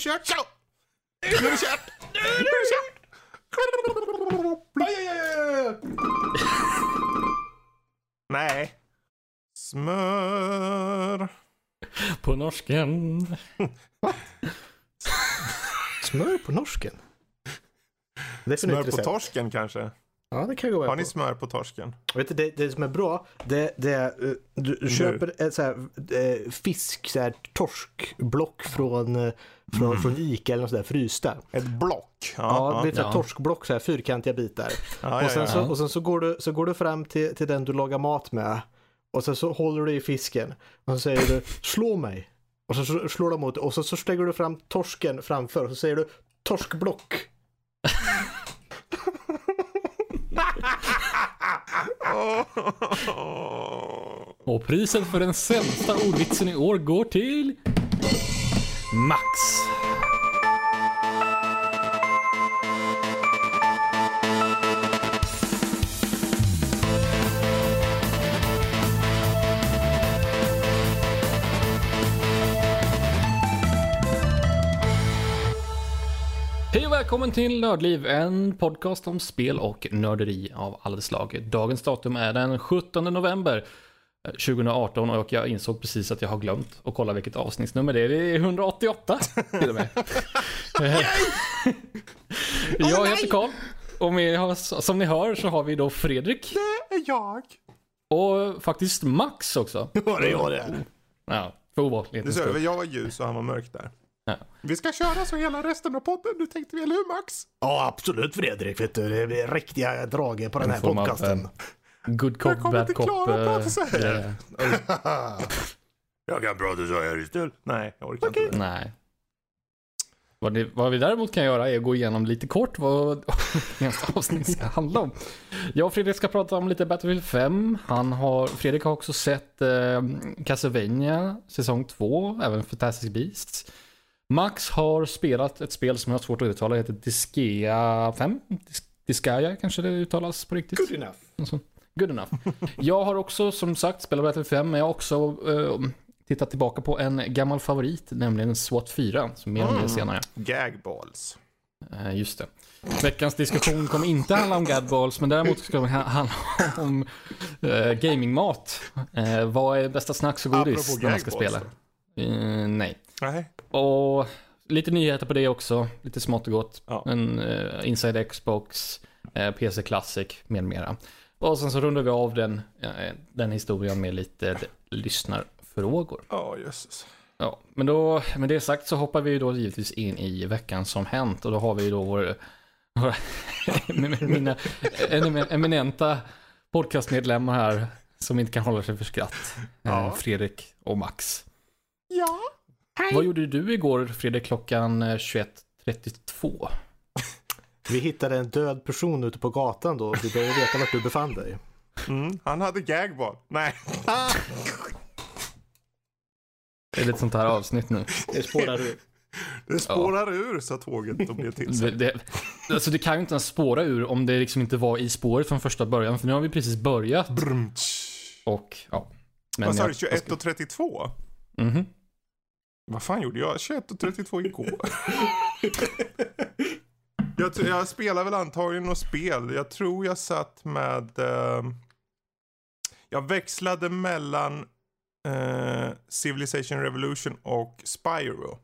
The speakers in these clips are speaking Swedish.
kört! Så! Nu är det kört! Nu är det kört! Nej. Smör. På norsken. Smör på norsken? Definitivt Smör på recept. torsken kanske? Ja, det kan jag gå Har med ni på. smör på torsken? Vet du, det, det som är bra, det, det är, eh, du, du köper ett så här, eh, fisk, så här, torskblock från, eh, från, från Ica eller något sådär, frysta. Ett block? Ja, Ja, det är ett så här Ja. torskblock, så här, fyrkantiga bitar. ja, och sen, ja, Så, och sen så går du, så går du fram till, till den du lagar mat med. Och sen så håller du i fisken. Och så säger du slå mig. Och så så slår du mot och så, så slänger du fram torsken framför och så säger du torskblock. Och priset för den sämsta ordvitsen i år går till... Max. Hej och välkommen till Nördliv, en podcast om spel och nörderi av alla slag. Dagens datum är den 17 november eh, 2018 och jag insåg precis att jag har glömt att kolla vilket avsnittsnummer det är. Det är 188 till och med. Eh, jag heter Karl och med, som ni hör så har vi då Fredrik Det är jag. och faktiskt Max också. Var det jag det? Ja, för Det ovanlighetens ser skull. vi, jag var ljus och han var mörk där. Ja. Vi ska köra så hela resten av podden, du tänkte vi, eller hur Max? Ja, absolut Fredrik. Vet du. Det blir riktiga drag på den här podcasten. Good Jag cop, kommer bad inte cop. klara att prata eh, så här. grejer. Jag kan prata så här istället. Nej, jag orkar inte. det. Nej. Vad, det, vad vi däremot kan göra är att gå igenom lite kort vad nästa avsnitt ska handla om. Jag och Fredrik ska prata om lite Battlefield 5. Han har, Fredrik har också sett eh, Castlevania säsong 2, även Fantastic Beasts. Max har spelat ett spel som jag har svårt att uttala, det heter Disgaea 5? Dis- Disgaea kanske det uttalas på riktigt? Good enough. Alltså, good enough. Jag har också som sagt spelat Battlefield 5, men jag har också eh, tittat tillbaka på en gammal favorit, nämligen SWAT 4, som mer om det Mm. senare. Gagballs. Eh, just det. Veckans diskussion kommer inte handla om Gadballs, men däremot ska ha- handla om eh, gamingmat. Eh, vad är bästa snacks och godis när man ska spela? Nej. Nej. Och lite nyheter på det också, lite smått och gott. Ja. En eh, Inside Xbox, eh, PC Classic med mera. Och sen så rundar vi av den, eh, den historien med lite lyssnarfrågor. Ja, jösses. Ja, men då, med det sagt så hoppar vi då givetvis in i veckan som hänt och då har vi då vår, våra, mina emin- eminenta podcastmedlemmar här som inte kan hålla sig för skratt. Ja. Fredrik och Max. Ja. Vad gjorde du igår Fredrik klockan eh, 21.32? Vi hittade en död person ute på gatan då. Vi behöver veta vart du befann dig. Mm, han hade gagball. Nej. Det är lite sånt här avsnitt nu. Det spårar ur. Det spårar ur så tåget och blev till Det, sig. det, alltså det kan ju inte ens spåra ur om det liksom inte var i spåret från första början. För nu har vi precis börjat Brumtsch. och ja. Men Vad sa du, jag- 21 och 32? Mhm. Vad fan gjorde jag 21 och 32 igår? jag, jag spelar väl antagligen något spel. Jag tror jag satt med... Eh, jag växlade mellan eh, Civilization Revolution och Spyro.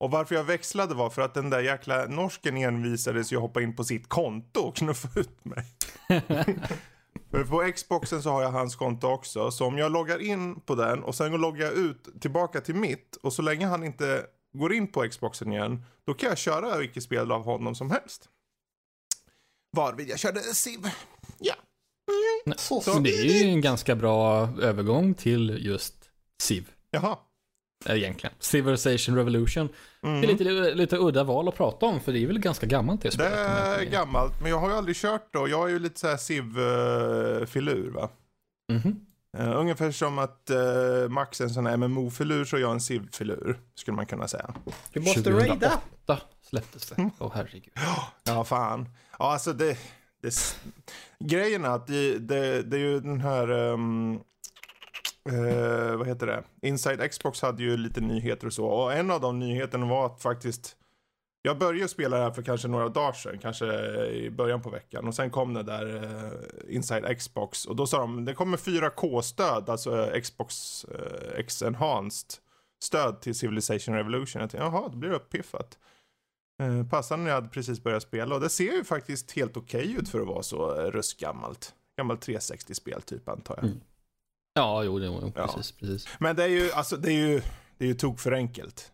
Och varför jag växlade var för att den där jäkla norsken envisades ju hoppa in på sitt konto och knuffa ut mig. För på Xboxen så har jag hans konto också. Så om jag loggar in på den och sen loggar jag ut tillbaka till mitt. Och så länge han inte går in på Xboxen igen. Då kan jag köra vilket spel av honom som helst. Varvid jag körde Civ. Ja. Så det är ju en ganska bra övergång till just Civ. Jaha. Eh, Egentligen. Civilization Revolution. Det är Mm. lite, lite udda val att prata om för det är väl ganska gammalt det Det spelet. jag är gammalt. Men jag har ju aldrig kört då. Jag är ju lite så här Civ-filur va. Mhm. Uh, ungefär som att uh, Max är en sån här MMO-filur så är jag en Civ-filur. Skulle man kunna säga. Du måste 2008 raida. släpptes det. Åh herregud. Ja, fan. Ja, alltså det... det grejen är att det, det, det är ju den här... Um, eh, vad heter det? Inside Xbox hade ju lite nyheter och så. Och en av de nyheterna var att faktiskt jag började spela det här för kanske några dagar sedan, kanske i början på veckan. Och sen kom det där eh, Inside Xbox. Och då sa de, det kommer 4K-stöd, alltså eh, Xbox eh, X Enhanced stöd till Civilization Revolution. Jag tänkte, jaha, då blir det uppiffat. Eh, passande när jag hade precis börjat spela. Och det ser ju faktiskt helt okej okay ut för att vara så eh, uh, röstgammalt. Gammalt 360-spel typ antar jag. Mm. Ja, jo, jo precis, ja. precis. Men det är ju, alltså det är ju, det är ju tok för enkelt.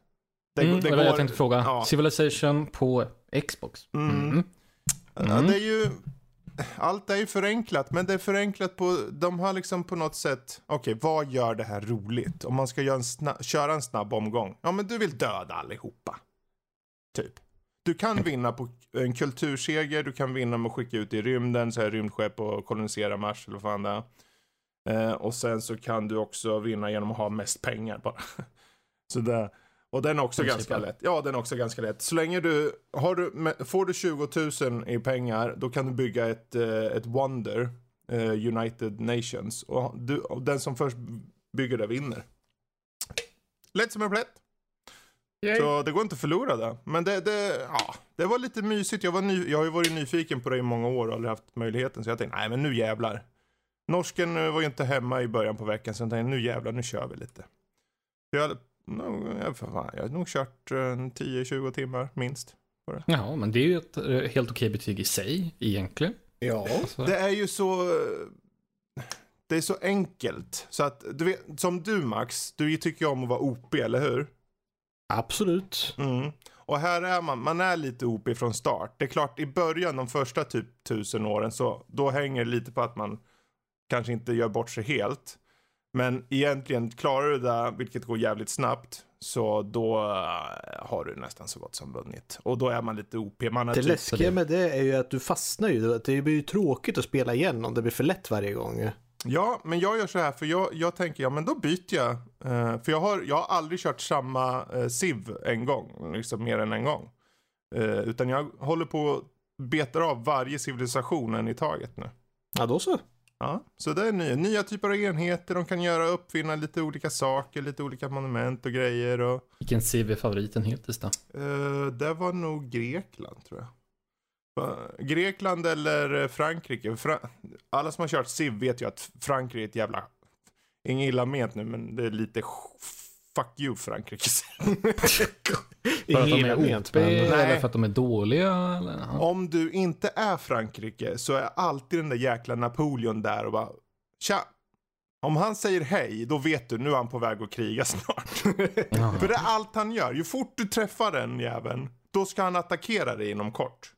Det, mm, det, det jag tänkte fråga. Ja. Civilization på Xbox. Mm. Mm. Ja, mm. det är ju... Allt är ju förenklat, men det är förenklat på... De har liksom på något sätt... Okej, okay, vad gör det här roligt? Om man ska göra en snabb, köra en snabb omgång. Ja, men du vill döda allihopa. Typ. Du kan vinna på en kulturseger, du kan vinna med att skicka ut i rymden, så här rymdskepp och kolonisera Mars eller vad fan det är. Eh, och sen så kan du också vinna genom att ha mest pengar bara. så det, och den är också ganska lätt. Ja, den är också ganska lätt. Så länge du, har du, får du 20 000 i pengar, då kan du bygga ett, eh, ett Wonder, uh, United Nations. Och, du, och den som först bygger det vinner. Lätt som en plätt. Yay. Så det går inte att förlora det. Men det, det, ja, det var lite mysigt. Jag, var ny, jag har ju varit nyfiken på det i många år och aldrig haft möjligheten. Så jag tänkte, nej men nu jävlar. Norsken eh, var ju inte hemma i början på veckan så jag tänkte, nu jävlar, nu kör vi lite. Jag jag, jag har nog kört 10-20 timmar minst. Ja, men det är ju ett eh, helt okej betyg i sig egentligen. Ja, alltså. det är ju så... Det är så enkelt. Så att, du vet, som du Max, du tycker om att vara OP, eller hur? Absolut. Mm. Och här är man, man är lite OP från start. Det är klart i början, de första typ tusen åren, så då hänger det lite på att man kanske inte gör bort sig helt. Men egentligen klarar du det, vilket går jävligt snabbt, så då uh, har du nästan så gott som vunnit. Och då är man lite OP. Man det typ läskiga med det är ju att du fastnar ju. Det blir ju tråkigt att spela igen om det blir för lätt varje gång. Ja, men jag gör så här för jag, jag tänker, ja men då byter jag. Uh, för jag har, jag har aldrig kört samma uh, SIV en gång, liksom mer än en gång. Uh, utan jag håller på att betar av varje civilisation en i taget nu. Ja, då så. Ja, så det är nya, nya typer av enheter. De kan göra uppfinna lite olika saker, lite olika monument och grejer. Och... Vilken CV är favoriten hittills då? Uh, det var nog Grekland tror jag. Grekland eller Frankrike. Fra Alla som har kört Civ vet ju att Frankrike är ett jävla... Inget illa ment nu, men det är lite fuck you Frankrike. för att de är OP eller för att de är dåliga? Eller? Om du inte är Frankrike så är alltid den där jäkla Napoleon där och bara Tja! Om han säger hej, då vet du nu är han på väg att kriga snart. för det är allt han gör. Ju fort du träffar den jäveln, då ska han attackera dig inom kort.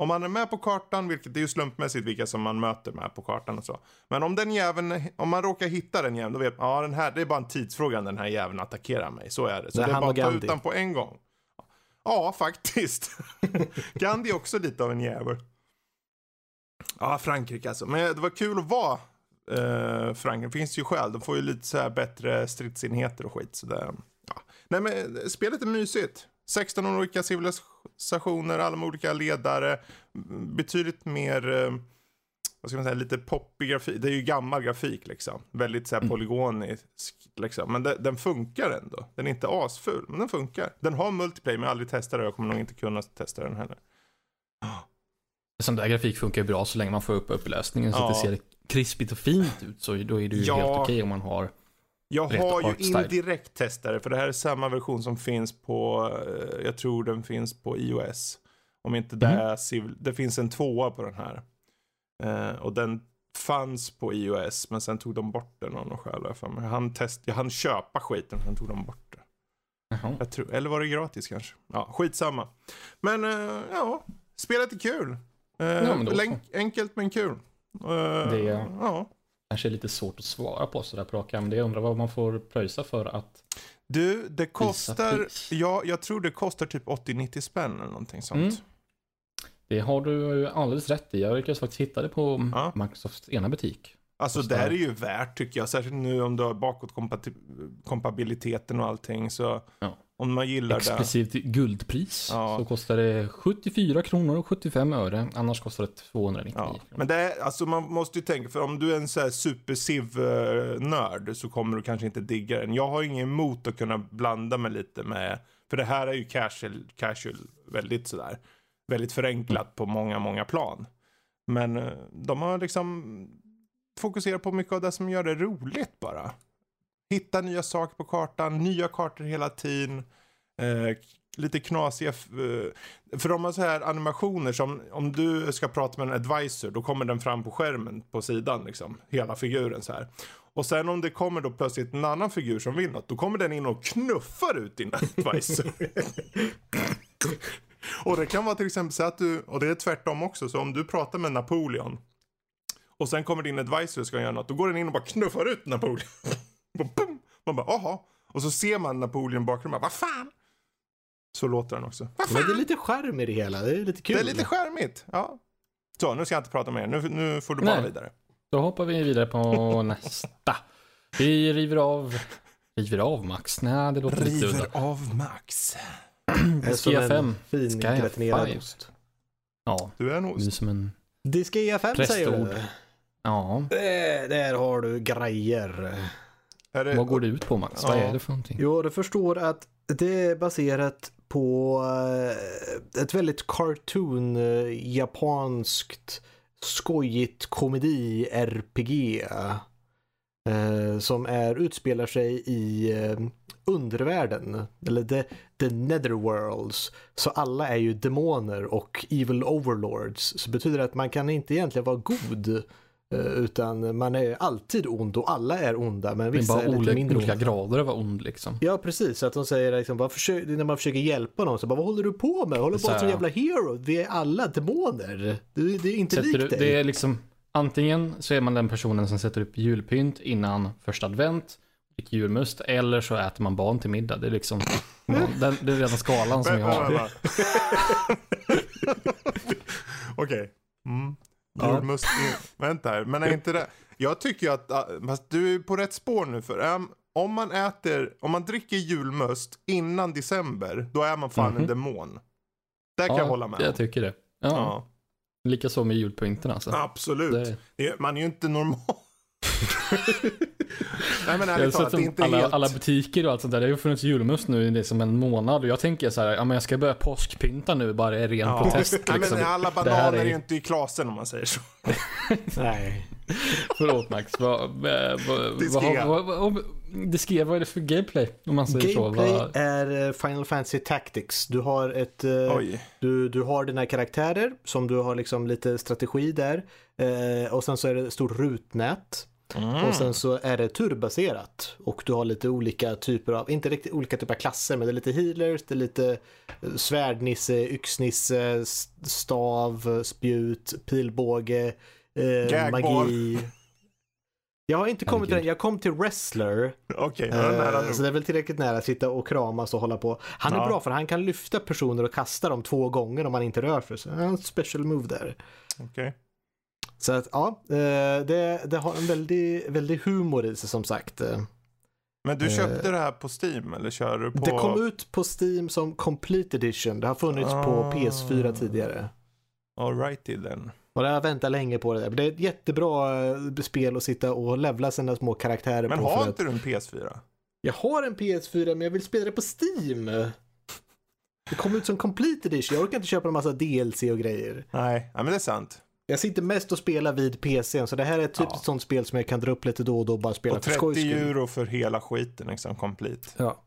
Om man är med på kartan, vilket är ju slumpmässigt vilka som man möter med på kartan och så. Men om den jäveln, om man råkar hitta den jäveln, då vet man, ja den här, det är bara en tidsfråga när den här jäveln attackerar mig. Så är det. Så det, det är bara att ta ut den på en gång. Ja, faktiskt. Gandhi är också lite av en jävel. Ja, Frankrike alltså. Men det var kul att vara eh, Frankrike. Det finns ju skäl. De får ju lite så här bättre stridsenheter och skit. Så det, ja. Nej, men eh, spelet är mysigt. 16 olika civilisationer, alla med olika ledare. Betydligt mer, eh, vad ska man säga, lite poppig grafik. Det är ju gammal grafik liksom. Väldigt så här mm. polygonisk liksom. Men det, den funkar ändå. Den är inte asful, men den funkar. Den har multiplayer, men jag har aldrig testat det. Jag kommer nog inte kunna testa den heller. Sån där grafik funkar ju bra så länge man får upp upplösningen så ja. att det ser krispigt och fint ut. Så då är det ju ja. helt okej okay om man har jag har ju indirekt testat för det här är samma version som finns på, eh, jag tror den finns på iOS. Om inte det mm. är det finns en tvåa på den här. Uh, och den fanns på iOS men sen tog de bort den av någon skäl. Hann, test, jag hann köpa skiten, sen tog de bort det. Uh-huh. Jag tror, eller var det gratis kanske? Ja, skitsamma. Men uh, ja, spelet är kul. Uh, ja, enkelt men kul. det, ja kanske är lite svårt att svara på sådär på rak men jag undrar vad man får pröjsa för att Du, det kostar, ja, jag tror det kostar typ 80-90 spänn eller någonting sånt. Mm. Det har du alldeles rätt i. Jag lyckades faktiskt hitta det på ja. Microsofts ena butik. Alltså det här är ju värt tycker jag, särskilt nu om du har bakåtkompatibiliteten och allting så. Ja. Om man gillar Exklusivt guldpris Ja. så kostar det 74 kronor och 75 öre. Annars kostar det 299 det. Ja. Men det är, alltså man måste ju tänka, för om du är en så här super nörd så kommer du kanske inte digga den. Jag har ingen emot att kunna blanda mig lite med, för det här är ju casual, casual väldigt sådär, väldigt förenklat på många, många plan. Men eh, de har liksom fokuserat på mycket av det som gör det roligt bara. Hitta nya saker på kartan, nya kartor hela tiden. Eh, lite knasiga, eh, för de har så här animationer som om du ska prata med en advisor då kommer den fram på skärmen på sidan liksom. Hela figuren så här. Och sen om det kommer då plötsligt en annan figur som vill något då kommer den in och knuffar ut din advisor och det kan vara till exempel så att du, och det är tvärtom också, så om du pratar med Napoleon och sen kommer din advisor och ska göra något, då går den in och bara knuffar ut Napoleon. Och! Man bara, aha. Och så ser man Napoleon i bakgrunden, bara, vad fan? Så låter den också. Men det är lite charm i det hela. Det är lite kul. Det är lite charmigt. Ja. Så, nu ska jag inte prata mer. Nu, nu får du bara Nej. vidare. Då hoppar vi vidare på nästa. Vi river av... River av Max? Nej, det låter lite udda. av Max. Det är som Skia en 5. fin gratinerad ost. Ja, Du är en det är ost. som en... Diskia 5 säger Prästord. du. Ja, Där, där har du grejer. Är det, vad går det ut på Max? Vad Ja. är det för någonting? Jo, du förstår att det är baserat på eh, ett väldigt cartoon eh, japanskt skojigt komedi-RPG. Eh, som är, utspelar sig i eh, undervärlden, eller the, the netherworlds. Så alla är ju demoner och evil overlords. Så det betyder att man kan inte egentligen vara god. eh, Utan man är alltid ond och alla är onda men Det vissa bara är lite olika, mindre olika onda. grader av ond liksom. Ja, precis. Så att de säger liksom, när man försöker hjälpa någon så bara, vad håller du på med? Håller på som jävla hero. Vi är alla demoner. Det, det är inte Sätter likt dig. det är liksom, antingen så är man den personen som sätter upp julpynt innan första advent, dricker julmust, eller så äter man barn till middag. Det är liksom, ja, den, det är redan skalan som vi har. Okej. Mm. Ja. Julmust. Vänta här, men är inte det... Jag tycker ju att, ah, fast du är på rätt spår nu för um, om man äter, om man dricker julmust innan december, då är man fan en Mhm. demon. Där kan jag hålla med. Jag tycker det. Ja, Ja, Likaså med julpynten alltså. absolut. Det, Man är ju inte normal. Nej men ärligt talat, det är inte alla, helt... alla butiker och allt sånt där. Det har ju funnits julmust nu i liksom en månad och jag tänker så här, ja men jag ska börja påskpynta nu bara i ren Ja. protest. Nej, Liksom. men alla Det här bananer är- är ju inte i klasen om man säger så. Nej. Förlåt Max, vad, vad, vad, Det vad, är det för gameplay? Om man säger Gameplay så. Vad, är eh, Final Fantasy Tactics. Du har ett... eh, Oj. Du, du har dina karaktärer som du har liksom lite strategi där. Eh, och sen så är det ett stort rutnät. Mm. Och sen så är det turbaserat. Och du har lite olika typer av, inte riktigt olika typer av klasser, men det är lite healers, det är lite svärdnisse, yxnisse, stav, spjut, pilbåge, eh, magi. Jag har inte kommit till Herregud. den, jag kom till wrestler. Okej, nära Eh, så det är väl tillräckligt nära att sitta och kramas och hålla på. Han är Ja. bra för han kan lyfta personer och kasta dem två gånger om man inte rör sig. Så han har en special move där. Okej. Så att ja, eh, det, det har en väldig, väldig humor i sig som sagt. Men du Eh, köpte det här på Steam eller kör du på... Det kom ut på Steam som Complete Edition. Det har funnits på Ah. PS4 tidigare. Alrighty then. Och jag har väntat länge på det där. Det är ett jättebra eh, spel att sitta och levla sina små karaktärer Men på. har för inte du en PS4? att jag har en PS4 men jag vill spela det på Steam. Det kom ut som Complete Edition. Jag orkar inte köpa en massa DLC och grejer. Nej, ja, men det är sant. Jag sitter mest och spelar vid PCn så det här är typ Ja. ett sånt spel som jag kan dra upp lite då och då och bara spela Och för skojs 30 skull. euro för hela skiten liksom, complete. Ja.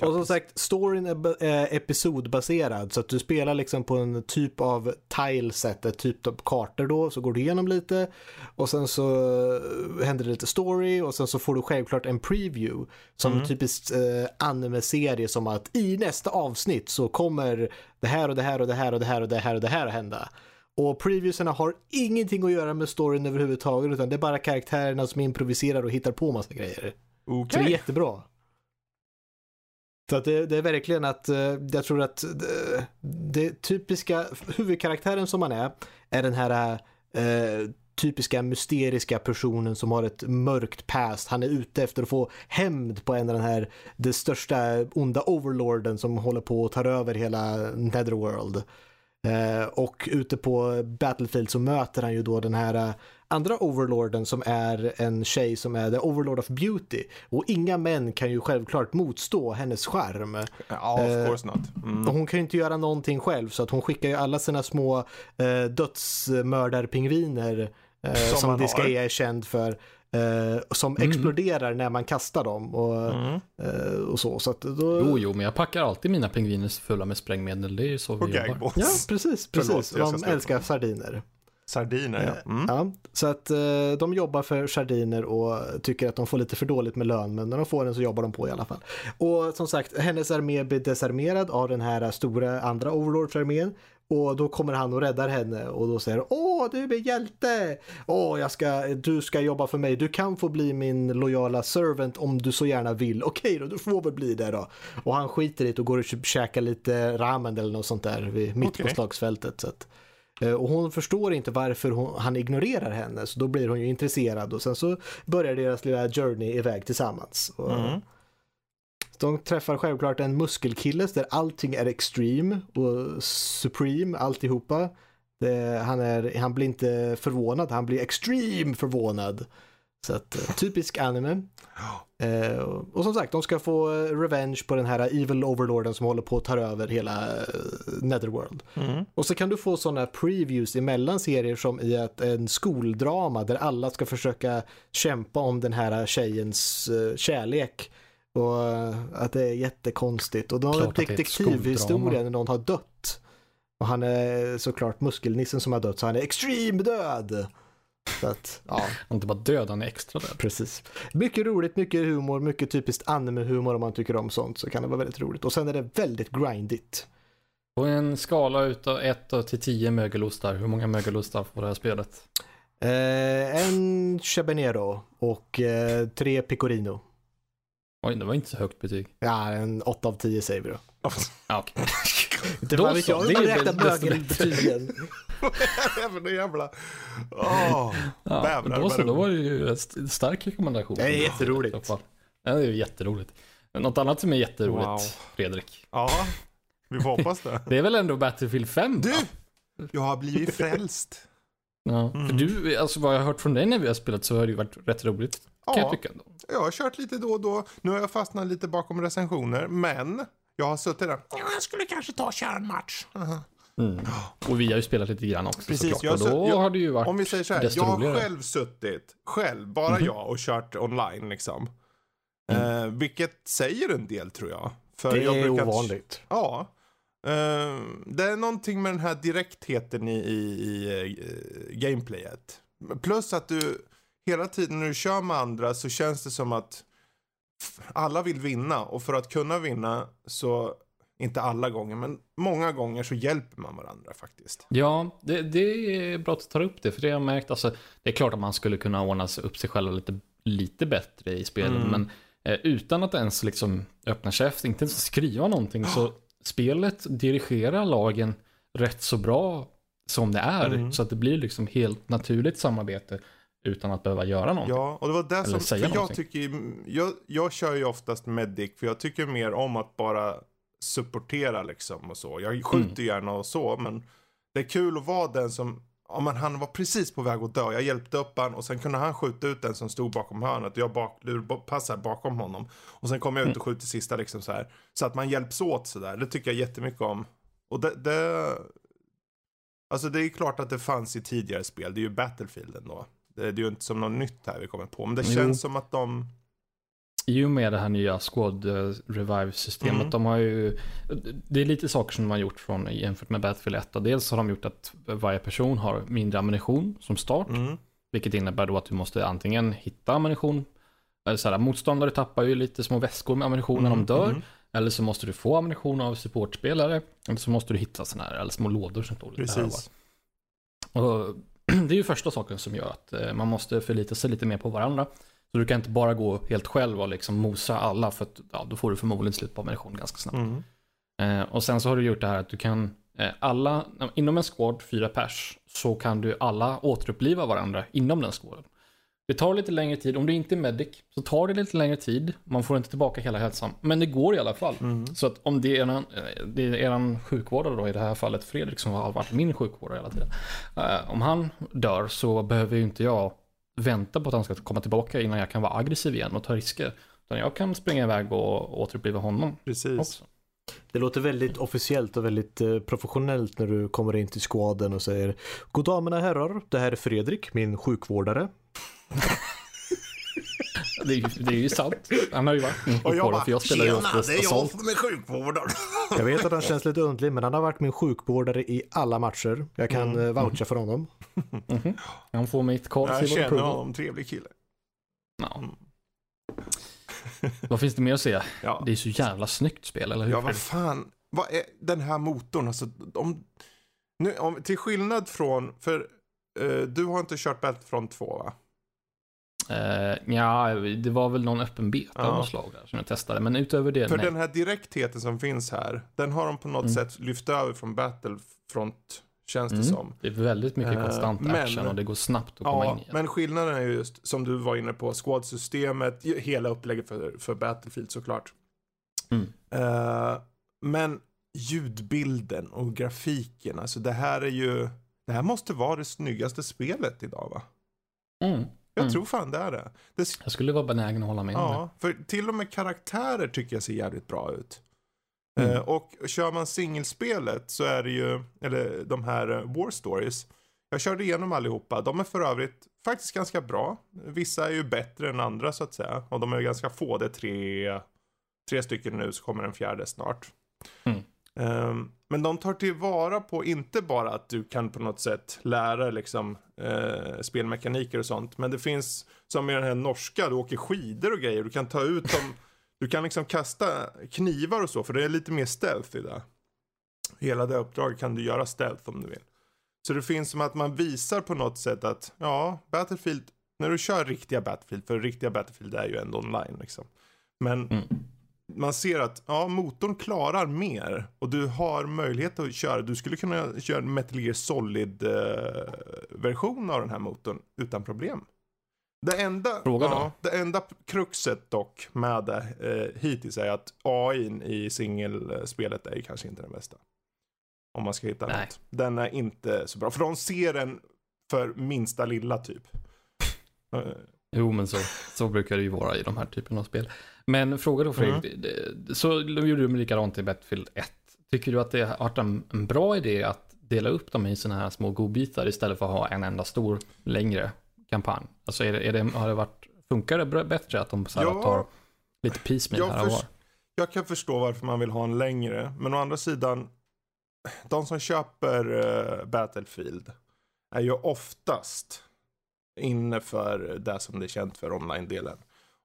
Och som sagt, storyn är episodbaserad så att du spelar liksom på en typ av tileset, ett typ av kartor då, så går du igenom lite och sen så eh, händer det lite story och sen så får du självklart en preview som Mm. en typisk eh, anime-serie som att i nästa avsnitt så kommer det här och det här och det här och det här och det här och det här att hända. Och previewserna har ingenting att göra med storyn överhuvudtaget utan det är bara karaktärerna som improviserar och hittar på massa grejer. Så det är jättebra. Så att det, det är verkligen att eh, jag tror att det, det typiska huvudkaraktären som man är är den här eh, typiska mysteriska personen som har ett mörkt past. Han är ute efter att få hämnd på en av den här, det största onda overlorden som håller på att ta över hela Netherworld. Eh, och ute på Battlefield så möter han ju då den här eh, andra overlorden som är en tjej som är the overlord of beauty. Och inga män kan ju självklart motstå hennes charm. Ja, of Eh, course not. Mm. Och hon kan ju inte göra någonting själv så att hon skickar ju alla sina små eh, dödsmördarpingviner eh, Som som. Disgaea är känd för. Eh, som exploderar när man kastar dem och, Mm. eh, och så. så att då, Jo, jo, men jag packar alltid mina pingviner fulla med sprängmedel. Det är ju så Och vi jobbar. gagballs. Ja, precis. Förlåt, precis. jag ska De älskar sardiner. Sardiner, ja. Mm. Ja, så att eh, de jobbar för sardiner och tycker att de får lite för dåligt med lön, men när de får den så jobbar de på i alla fall. Och som sagt, hennes armé blir desarmerad av den här stora andra overlords-armén. Och då kommer han och räddar henne och då säger Åh, du är hjälte! Åh, jag ska, du ska jobba för mig. Du kan få bli min lojala servant om du så gärna vill. Okej då, du får väl bli det då. Och han skiter i det och går och käkar lite ramen eller något sånt där vid, mitt på Okej. slagsfältet. Så att, Eh, Och hon förstår inte varför hon, han ignorerar henne så då blir hon ju intresserad och sen så börjar deras lilla journey iväg tillsammans. Och Mm. De träffar självklart en muskelkille där allting är extreme och supreme alltihopa. Det, han, är, han blir inte förvånad, han blir extreme förvånad. Så att eh, typisk anime. Eh, och som sagt, de ska få eh, revenge på den här evil overlorden som håller på att ta över hela eh, Netherworld. Mm. Och så kan du få sådana previews emellan serier som i ett, en skoldrama där alla ska försöka kämpa om den här tjejens uh, kärlek. Och eh, att det är jättekonstigt. Och de har en detektivhistoria när någon har dött. Och han är såklart muskelnissen som har dött så han är extreme död. Så att, ja. Han är inte bara död, han är extra död. Precis. Mycket roligt, mycket humor, mycket typiskt anime-humor om man tycker om sånt så kan det vara väldigt roligt. Och sen är det väldigt grindigt. På en skala utav 1 till 10 mögelostar, hur många mögelostar får det här spelet? Eh, en Chabanero och eh, tre Pecorino. Oj, det var inte så högt betyg. Ja, en 8 av 10 säger vi då. Ja, okej. Det Då var vet så, jag det hur man är räknar mögelbetygen. Även det jävla... Åh, Ja, bävrar då så, då var det ju en st- stark rekommendation. Det är jätteroligt. Ja, det är jätteroligt. Något annat som är jätteroligt, Wow. Fredrik. Ja, vi får hoppas det. Det är väl ändå Battlefield 5? Du! va? Jag har blivit frälst. Ja, för Mm. du, alltså vad jag har hört från dig när vi har spelat så har det ju varit rätt roligt. Kan jag Ja, tycka ändå. jag har kört lite då och då. Nu har jag fastnat lite bakom recensioner, men jag har suttit där. Ja, jag skulle kanske ta och köra en match. Aha. Mm. Och vi har ju spelat lite grann också Precis, såklart. jag Och då jag- har det ju varit Om vi säger så här, jag har roligare. Själv suttit, själv, bara jag, och kört online liksom. Mm. Eh, vilket säger en del tror jag. För Det jag är brukar- ovanligt. Ja. Eh, det är någonting med den här direktheten i, i, i eh, gameplayet. Plus att du hela tiden när du kör med andra så känns det som att alla vill vinna och för att kunna vinna så, inte alla gånger, men många gånger så hjälper man varandra faktiskt. Ja, det, det är bra att du tar upp det, för det har jag märkt. Alltså, det är klart att man skulle kunna ordna sig upp sig själv lite, lite bättre i spelen, Mm. men eh, utan att ens liksom öppna käft, inte ens skriva någonting, så spelet dirigerar lagen rätt så bra som det är, Mm. så att det blir liksom helt naturligt samarbete utan att behöva göra någonting. Ja, och det var det som, säga för jag tycker, jag, jag kör ju oftast medic för jag tycker mer om att bara supportera liksom och så. Jag skjuter gärna och så, men det är kul att vara den som, ja men han var precis på väg att dö, jag hjälpte upp han och sen kunde han skjuta ut den som stod bakom hörnet och jag bak, passar bakom honom. Och sen kommer jag ut och skjuter sista liksom så här. Så att man hjälps åt sådär, det tycker jag jättemycket om. Och det, det, alltså det är klart att det fanns i tidigare spel, det är ju Battlefield ändå. Det, det är ju inte som något nytt här vi kommer på, men det känns som att de, I och med det här nya Squad eh, Revive-systemet, Mm. de har ju, det är lite saker som de har gjort från jämfört med Battlefield 1. Och dels har de gjort att varje person har mindre ammunition som start, mm, vilket innebär då att du måste antingen hitta ammunition, eller så här, motståndare tappar ju lite små väskor med ammunition när de mm, dör, mm. eller så måste du få ammunition av supportspelare, eller så måste du hitta sådana här, eller små lådor som står lite här. Och det är ju första saken som gör att eh, man måste förlita sig lite mer på varandra. Så du kan inte bara gå helt själv och liksom mosa alla för att ja, då får du förmodligen slut på ammunition ganska snabbt. Mm. Eh, och sen så har du gjort det här att du kan eh, alla, inom en squad, fyra pers, så kan du alla återuppliva varandra inom den squaden. Det tar lite längre tid, om du inte är medic så tar det lite längre tid. Man får inte tillbaka hela hälsan, men det går i alla fall. Så att om det är en, det är eran sjukvårdare då, i det här fallet Fredrik som har varit min sjukvårdare hela tiden. Eh, om han dör så behöver ju inte jag vänta på att han ska komma tillbaka innan jag kan vara aggressiv igen och ta risker. Utan jag kan springa iväg och återuppliva honom Precis. också. Det låter väldigt officiellt och väldigt eh, professionellt när du kommer in till skvaden och säger God dag mina herrar, det här är Fredrik, min sjukvårdare. Det är, ju- det är ju sant. Han har ju varit min Och jag sjukvårdare bara, för jag spelar ju oftast det är jag som är sjukvårdaren. Jag vet att han känns lite underlig men han har varit min sjukvårdare i alla matcher. Jag kan mm. voucha för honom. Han får mitt call Jag känner honom, trevlig kille. Ja. Mm. Vad finns det mer att säga? Ja, Det är så jävla snyggt spel, eller hur? ja vad fan. Vad är den här motorn? Alltså, om, nu, om, till skillnad från, för eh, du har inte kört Battlefront 2 va? Eh, ja, det var väl någon öppen beta Ja. av något slag där som jag testade. Men utöver det, För nej. den här direktheten som finns här, den har de på något Mm. sätt lyft över från Battlefront, känns det Mm. som. Det är väldigt mycket Eh, konstant men- action och det går snabbt att komma in igen. men skillnaden är ju just, som du var inne på, squad-systemet, hela upplägget för, för Battlefield såklart. Mm. Eh, men ljudbilden och grafiken, alltså det här är ju, det här måste vara det snyggaste spelet idag va? Mm. Jag Mm. tror fan det är det. det Jag skulle vara benägen att hålla med om det. ja, för till och med karaktärer tycker jag ser jävligt bra ut. Mm. Eh, och kör man singelspelet så är det ju, eller de här eh, War Stories. Jag körde igenom allihopa. De är för övrigt faktiskt ganska bra. Vissa är ju bättre än andra så att säga. Och de är ju ganska få. Det är tre, tre stycken nu så kommer en fjärde snart. Mm. Um, men de tar tillvara på inte bara att du kan på något sätt lära liksom eh, spelmekaniker och sånt. Men det finns som i den här norska, du åker skidor och grejer. Du kan ta ut dem. Du kan liksom kasta knivar och så för det är lite mer stealth i det. Hela det uppdraget kan du göra stealth om du vill. Så det finns som att man visar på något sätt att ja, Battlefield, när du kör riktiga Battlefield, för riktiga Battlefield är ju ändå online liksom. Men Mm man ser att ja, motorn klarar mer och du har möjlighet att köra. Du skulle kunna köra en Metal Gear Solid eh, version av den här motorn utan problem. Det enda, ja, det enda kruxet dock med det eh, hittills är att AI i singelspelet är kanske inte den bästa. Om man ska hitta Nej. något. Den är inte så bra. För de ser den för minsta lilla typ. Jo, men så, så brukar det ju vara i de här typen av spel. Men fråga då Fredrik, Mm. så gjorde du likadant i Battlefield 1. Tycker du att det har varit en, bra idé att dela upp dem i sådana här små godbitar istället för att ha en enda stor, längre kampanj? Alltså är det, är det, har det varit, funkar det bättre att de så här Ja. tar lite piecemeal här och var? Jag kan förstå varför man vill ha en längre. Men å andra sidan, de som köper eh, Battlefield är ju oftast inne för det som det är känt för online-delen.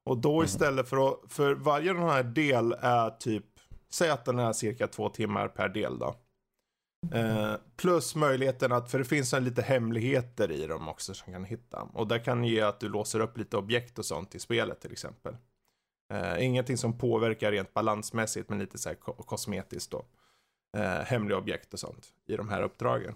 Och då Mhm. istället för att, för varje den här del är typ, säg att den är cirka två timmar per del då. Eh, plus möjligheten att, för det finns en lite hemligheter i dem också som kan hitta. Och det kan ge att du låser upp lite objekt och sånt i spelet till exempel. Eh, ingenting som påverkar rent balansmässigt men lite så här ko- kosmetiskt då. Eh, hemliga objekt och sånt i de här uppdragen.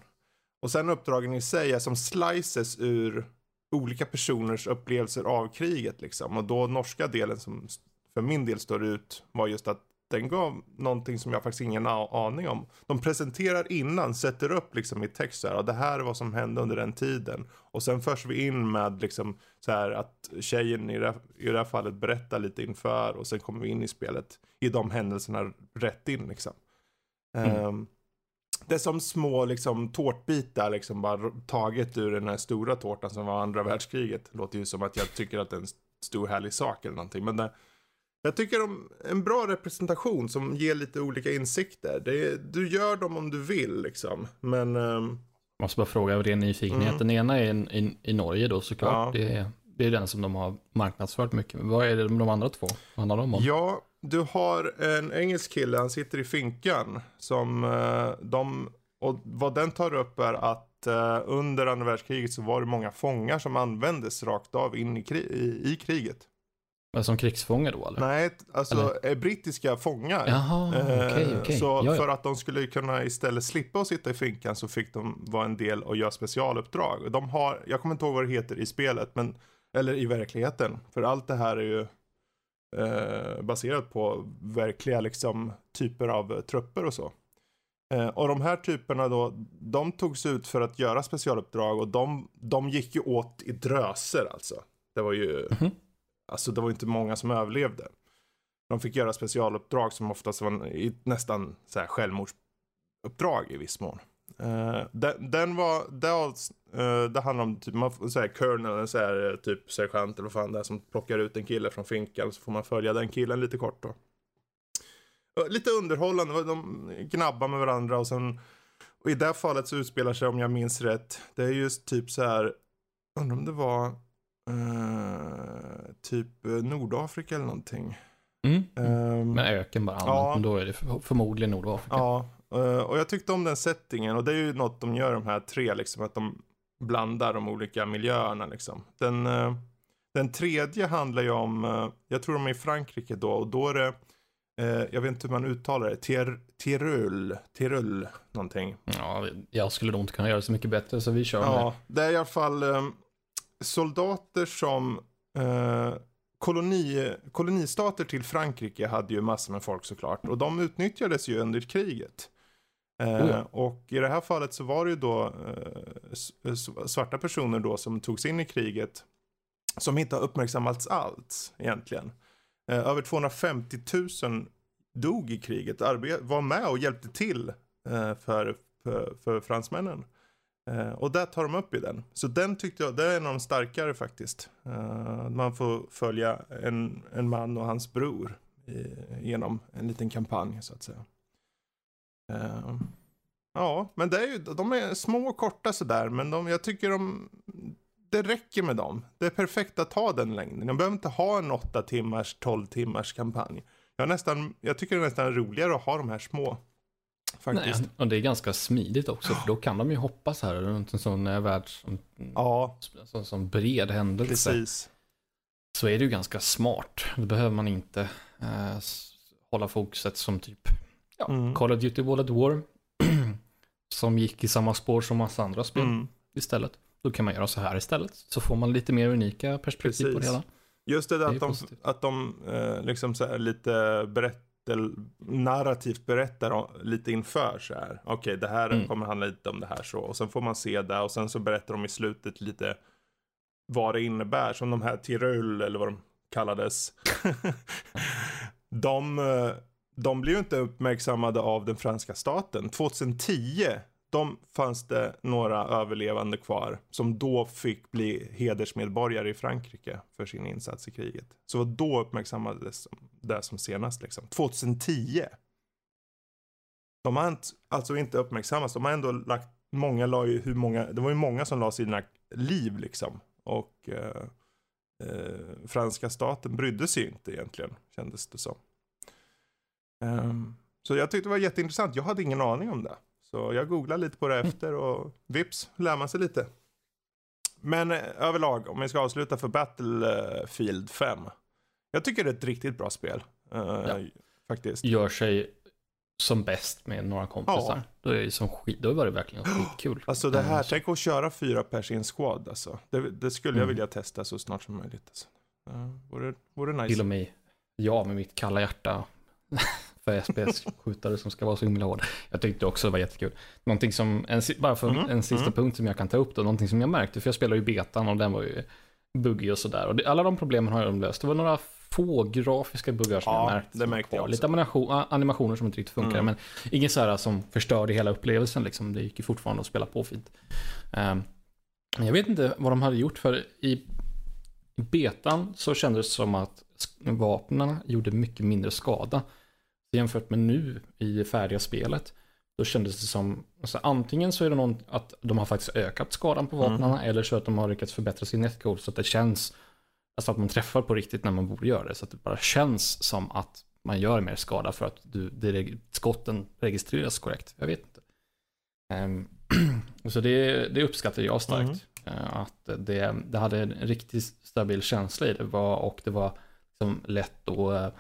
Och sen uppdragen i sig är som slices ur olika personers upplevelser av kriget liksom. Och då norska delen som för min del står ut var just att den gav någonting som jag faktiskt ingen aning om. De presenterar innan, sätter upp liksom i text så här, "Ja, det här är vad som hände under den tiden. Och sen förs vi in med liksom så här att tjejen i det, i det här fallet berättar lite inför och sen kommer vi in i spelet i de händelserna rätt in liksom. Mm. Ehm, det är som små liksom tårtbitar liksom bara taget ur den här stora tårtan som var andra världskriget. Låter ju som att jag tycker att det är en stor härlig sak eller någonting. Men det, jag tycker om en bra representation som ger lite olika insikter. Det du gör dem om du vill liksom. Men ehm, Måste bara fråga av ren nyfikenhet. Mm. Den ena är en, i, i Norge då såklart. Ja. Det, är, det är den som de har marknadsfört mycket. Vad är det med de andra två? Vad handlar de om? Ja, du har en engelsk kille, han sitter i finkan. Som eh, de, och vad den tar upp är att eh, under andra världskriget så var det många fångar som användes rakt av in i, kri- i, i kriget. Men som krigsfånge då eller? Nej, alltså eh, brittiska fångar. Jaha, okej, okej. Så Ja, ja. för att de skulle kunna istället slippa att sitta i finkan så fick de vara en del och göra specialuppdrag. De har, jag kommer inte ihåg vad det heter i spelet, men, eller i verkligheten. För allt det här är ju eh, baserat på verkliga liksom, typer av trupper och så. Eh, och de här typerna då, de togs ut för att göra specialuppdrag och de, de gick ju åt i dröser alltså. Det var ju, Mhm. alltså det var inte många som överlevde. De fick göra specialuppdrag som oftast var nästan så här självmordsuppdrag i viss mån. Eh, den, den var, det, uh, det handlar om typ, man får colonel, så här, eh, typ sergeant eller vad fan det är som plockar ut en kille från finkan så får man följa den killen lite kort då. Eh, Lite underhållande, de gnabbar med varandra och sen och i det här fallet så utspelar sig, om jag minns rätt, det är just typ så här, undrar om det var typ Nordafrika eller någonting. Mm. Ehm, Men öken bara Ja. men då är det för- förmodligen Nordafrika. Ja, eh, och jag tyckte om den settingen och det är ju något de gör de här tre liksom, att de blandar de olika miljöerna liksom. Den, eh, den tredje handlar ju om, eh, jag tror de är i Frankrike då och då är det, jag vet inte hur man uttalar det, Tir, Tirol, Tirol någonting. Ja, jag skulle nog inte kunna göra det så mycket bättre så vi kör med Ja, det är i alla fall soldater som koloni, kolonistater till Frankrike hade ju massor med folk såklart. Och de utnyttjades ju under kriget. Oh, eh, och i det här fallet så var det ju då eh, eh svarta personer då som togs in i kriget. Som inte har uppmärksammats alls egentligen. Eh, över 250 000 dog i kriget, var med och hjälpte till eh, för, för, för fransmännen. Eh, och där tar de upp i den. Så den tyckte jag, det är en av de starkare faktiskt. Eh, man får följa en, en man och hans bror i, genom en liten kampanj så att säga. Eh, ja, men det är ju, de är små och korta sådär, men de, jag tycker de, det räcker med dem. Det är perfekt att ta den längden. De behöver inte ha en 8 timmars, 12 timmars kampanj. Jag, nästan, jag tycker det är nästan roligare att ha de här små. Faktiskt. Nej, och det är ganska smidigt också, för då kan de ju hoppa så här runt en sån eh, värld som, Ja, som, som bred händelse. precis. Så är det ju ganska smart. Då behöver man inte eh, hålla fokuset som typ ja, Mm. Call of Duty World at War. som gick i samma spår som massa andra spel Mm. istället. Då kan man göra så här istället. Så får man lite mer unika perspektiv på det Precis. hela. Just det där Det att de, att de eh, liksom så här lite berättel, narrativt berättar om, lite inför så här. Okej, det här Mm. kommer handla lite om det här så. Och sen får man se det och sen så berättar de i slutet lite vad det innebär. Som de här Tirol eller vad de kallades. de, eh, de blev ju inte uppmärksammade av den franska staten. 2010 de fanns det några överlevande kvar som då fick bli hedersmedborgare i Frankrike för sin insats i kriget. Så då uppmärksammades det som senast liksom. 2010. De har inte, alltså inte uppmärksammats, de har ändå lagt, många la ju hur många, det var ju många som la sina liv liksom. Och eh, eh, franska staten brydde sig ju inte egentligen, kändes det som. Ehm, så jag tyckte det var jätteintressant, jag hade ingen aning om det. Så jag googlade lite på det efter och vips lär man sig lite. Men eh, överlag, om vi ska avsluta för Battlefield 5. Jag tycker det är ett riktigt bra spel. eh, Ja. Faktiskt. Gör sig som bäst med några kompisar. Ja. Då, är det som skit, då var det verkligen skitkul. Alltså det här, Eh, tänk att köra fyra pers i en squad alltså. Det, det skulle jag Mm. vilja testa så snart som möjligt. Alltså. Uh, vore, vore Till nice. och med jag med mitt kalla hjärta för SPS-skjutare som ska vara så himla hård. Jag tyckte också det var jättekul. Någonting som, en, bara för Mhm, en sista mhm. punkt som jag kan ta upp då, någonting som jag märkte, för jag spelar ju betan och den var ju buggig och sådär. Och det, alla de problemen har de löst. Det var några få grafiska buggar som Ja, jag märkte. det märkte jag också. Lite animation, animationer som inte riktigt funkar, Mm. men inget så här som förstörde hela upplevelsen liksom. Det gick ju fortfarande att spela på fint. Men jag vet inte vad de hade gjort, för i, betan så kändes det som att vapnen gjorde mycket mindre skada. Jämfört med nu i färdiga spelet. Då kändes det som, alltså antingen så är det någon att de har faktiskt ökat skadan på Mm. vapnen eller så att de har lyckats förbättra sin netcode så att det känns, alltså att man träffar på riktigt när man borde göra det. Så att det bara känns som att man gör mer skada för att du, det, skotten registreras korrekt. Jag vet inte. Ehm, så det, det uppskattar jag starkt. Mm. Eh, Att det, det hade en riktigt stabil känsla i det var, och det var liksom lätt att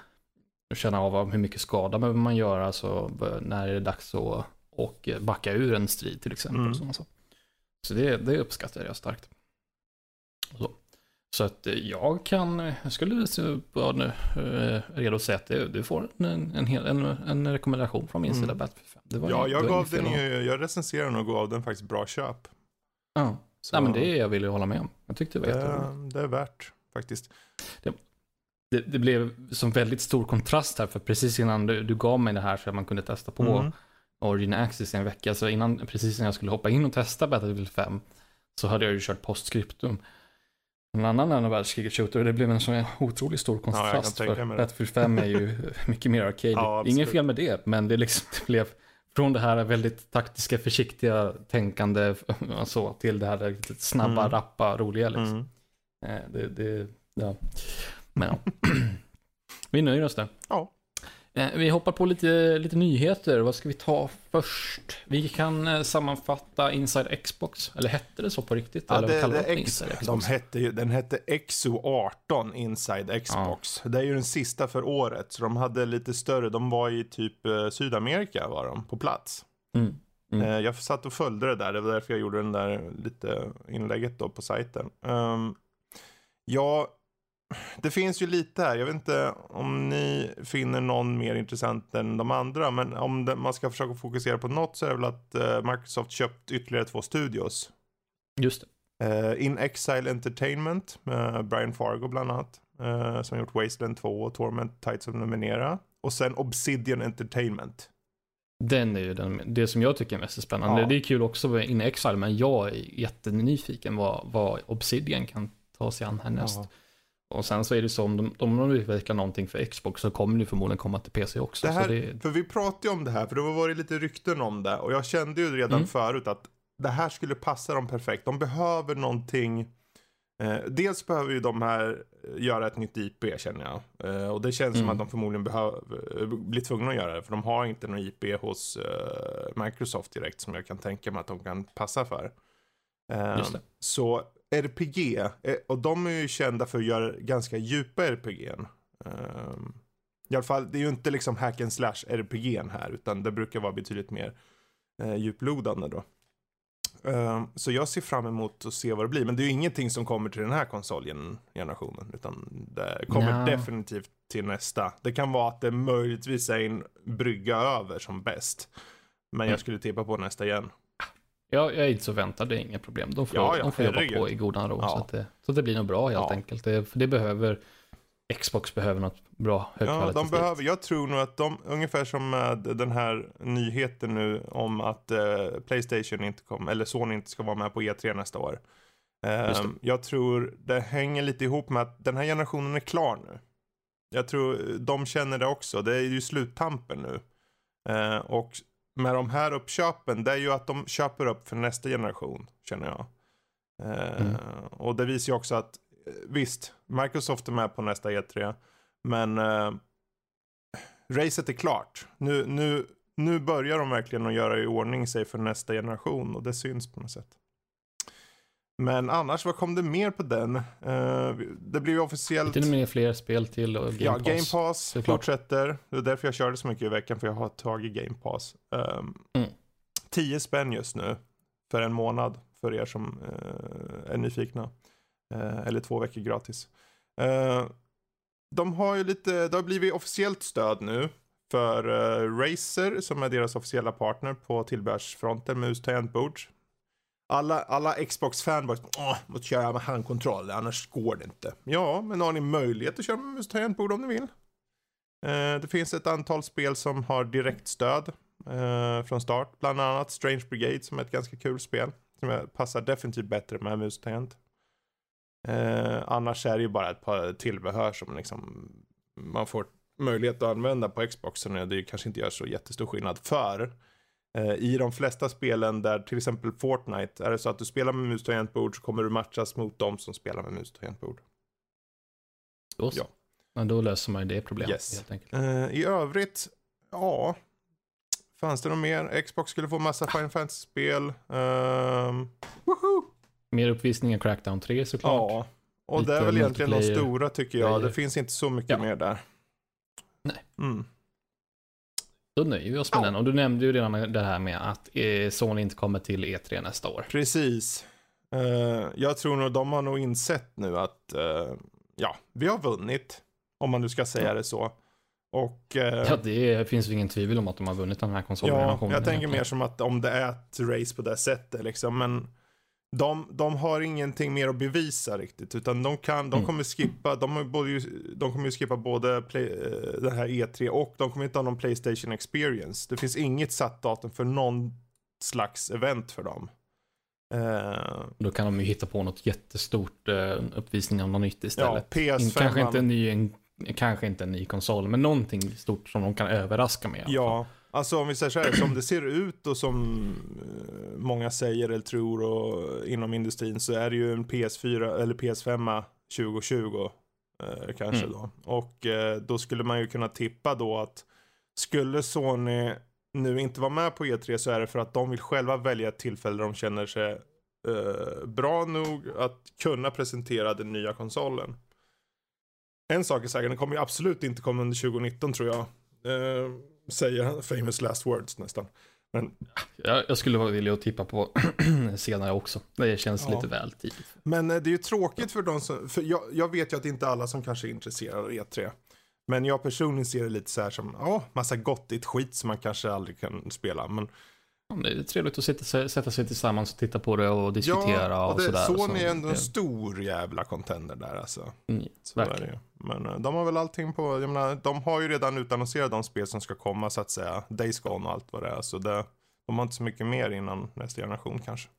känna av hur mycket skada behöver man göra, så eh, när är det dags att och backa ur en strid till exempel. Mm. Så, så det, det uppskattar jag starkt. Så. Så att eh, jag kan, jag skulle vara nu, eh, redo att säga att du, får en, en, en, en rekommendation från min Mm. sida Battlefield 5. Det var Ja, jag gav den ju, jag recenserade den och gav den faktiskt bra köp. Ja. Så Nej men det jag vill hålla med om. Jag tyckte det var jättebra. det, det är värt faktiskt. Det, det blev som väldigt stor kontrast här, för precis innan du, du gav mig det här så att man kunde testa på Mm. Origin Access i en vecka, så innan, precis innan jag skulle hoppa in och testa Battlefield 5, så hade jag ju kört postscriptum. En annan andra världskriget shooter, och det blev en sån otroligt stor kontrast. tänka för det. Battlefield 5 är ju mycket mer arcade. Ja. Inget fel med det, men det, liksom, det blev från det här väldigt taktiska, försiktiga tänkande så, till det här lite snabba, Mm. rappa, roliga liksom. Mm. Eh, Det, det, ja. Men ja. vi nöjer oss där. Ja. Vi hoppar på lite, lite nyheter. Vad ska vi ta först? Vi kan eh, sammanfatta Inside Xbox. Eller hette det så på riktigt? Ja, eller det, det det? X, de hette ju, den hette XO18 Inside Xbox. Det är ju den sista för året. Så de hade lite större, de var i typ eh, Sydamerika var de på plats. Mm. Mm. Eh, jag satt och följde det där, det var därför jag gjorde den där lite inlägget då på sajten. Um, ja, det finns ju lite här, jag vet inte om ni finner någon mer intressant än de andra, men om det, man ska försöka fokusera på något så är det väl att eh, Microsoft köpt ytterligare två studios. Just det. Eh, In Exile Entertainment med Brian Fargo bland annat. eh, som gjort Wasteland 2 och Torment Tides of Numenera. Och sen Obsidian Entertainment. Den är ju den, det som jag tycker är mest spännande. Ja. Det är kul också med In Exile, men jag är jättenyfiken vad, vad Obsidian kan ta sig an härnäst. Ja. Och sen så är det så om de, om de utvecklar någonting för Xbox så kommer det förmodligen komma till PC också. Det här, det, För vi pratade ju om det här, för det har varit lite rykten om det. Och jag kände ju redan Mm. förut att det här skulle passa dem perfekt. De behöver någonting. Eh, dels behöver ju de här eh, göra ett nytt IP känner jag. Eh, och det känns som Mm. att de förmodligen behöver, eh, blir tvungna att göra det. För de har inte någon IP hos eh, Microsoft direkt som jag kan tänka mig att de kan passa för. Just det. Så RPG, eh, och de är ju kända för att göra ganska djupa RPG. Um, I alla fall, det är ju inte liksom hack and slash RPG här, utan det brukar vara betydligt mer eh, djuplodande då. Ehm, så jag ser fram emot att se vad det blir, men det är ju ingenting som kommer till den här konsolgenerationen, utan det kommer Nja. definitivt till nästa. Det kan vara att det möjligtvis är en brygga över som bäst. Men Mm. jag skulle tippa på nästa igen. Jag, jag är inte så väntad, det är inga problem. De får, Ja, ja, de får jobba på i godan ro. Ja. Så, att det, så att det blir nog bra helt Ja. enkelt. Det, för det behöver, Xbox behöver något bra Ja, högkvalitativt. de behöver, jag tror nog att de, ungefär som med den här nyheten nu om att eh, Playstation inte kommer, eller Sony inte ska vara med på E3 nästa år. Eh, jag tror det hänger lite ihop med att den här generationen är klar nu. Jag tror de känner det också, det är ju sluttampen nu. Eh, och med de här uppköpen, det är ju att de köper upp för nästa generation, känner jag. Eh, Mm. Och det visar ju också att, eh, visst, Microsoft är med på nästa E3, men eh, racet är klart. Nu, nu, nu börjar de verkligen att göra i ordning sig för nästa generation och det syns på något sätt. Men annars, vad kom det mer på den? Eh, det blev ju officiellt... Lite mer fler spel till och Game ja, Pass. Game Pass såklart. fortsätter. Det är därför jag körde så mycket i veckan, för jag har tagit Game Pass. Um, Mm. 10 spänn just nu för en månad för er som eh, är nyfikna. Eh, eller två veckor gratis. Eh, de har ju lite, det har blivit officiellt stöd nu för uh, Razer som är deras officiella partner på tillbehörsfronten mus tangentbord. Alla, alla Xbox-fanboys, åh, måste köra med handkontroll, annars går det inte. Ja, men har ni möjlighet att köra med mus tangentbord om ni vill? Eh, det finns ett antal spel som har direktstöd eh, från start. Bland annat Strange Brigade som är ett ganska kul spel. Som passar definitivt bättre med mus och tangent. Eh, annars är det ju bara ett par tillbehör som liksom man får möjlighet att använda på Xboxen. och Det kanske inte gör så jättestor skillnad. För eh, i de flesta spelen där till exempel Fortnite är det så att du spelar med mus tangentbord så kommer du matchas mot de som spelar med mus tangentbord. Då, så. Ja. Men då löser man ju det problemet Yes. helt enkelt. Eh, I övrigt, ja. Fanns det något mer? Xbox skulle få massa Final Fantasy-spel. Woho! Mer uppvisningar Crackdown 3 såklart. Ja. Och Lite det är väl egentligen de stora tycker jag. Det grejer. finns inte så mycket Ja. mer där. Nej. Mm. Då nöjer vi oss med Ja. den. Och du nämnde ju redan det här med att eh, Sony inte kommer till E3 nästa år. Precis. Eh, jag tror nog de har nog insett nu att eh, ja, vi har vunnit. Om man nu ska säga det så. Och Ja, det finns ju ingen tvivel om att de har vunnit den här konsolen. Ja, jag tänker mer som att om det är ett race på det sättet liksom. Men de, de har ingenting mer att bevisa riktigt. Utan de kan, de Mm. kommer skippa, de, både, de kommer skippa både play, eh, den här E3 och de kommer inte ha någon Playstation experience. Det finns inget satt datum för någon slags event för dem. Eh, Då kan de ju hitta på något jättestort eh, uppvisning av något nytt ja, istället. PS5. kanske, inte en ny, en, kanske inte en ny konsol, men någonting stort som de kan överraska med. Ja, alltså om vi säger så här, som det ser ut och som eh, många säger eller tror och inom industrin så är det ju en PS4 eller PS5 2020 eh, kanske Mm. då. Och eh, då skulle man ju kunna tippa då att skulle Sony nu inte vara med på E3 så är det för att de vill själva välja ett tillfälle där de känner sig eh, bra nog att kunna presentera den nya konsolen. En sak är säker, den kommer ju absolut inte komma under 2019 tror jag. Säger han, famous last words nästan. Men, Jag, jag skulle vara villig att tippa på senare också. Det känns Ja. lite väl tidigt. men eh, det är ju tråkigt för de som, för jag, jag vet ju att det inte är alla som kanske är intresserade av E3. Men jag personligen ser det lite så här som, ja, massa gottigt skit som man kanske aldrig kan spela. Men Det är trevligt att sitta, sätta sig tillsammans och titta på det och diskutera ja, och, och det, sådär. Sony Så är ändå en stor jävla contender där alltså. Mm, Så verkligen. ju. Men eh, de har väl allting på, jag menar, de har ju redan utannonserat de spel som ska komma så att säga. Days Gone och allt vad det är. Så det, de har inte så mycket mer innan nästa generation kanske.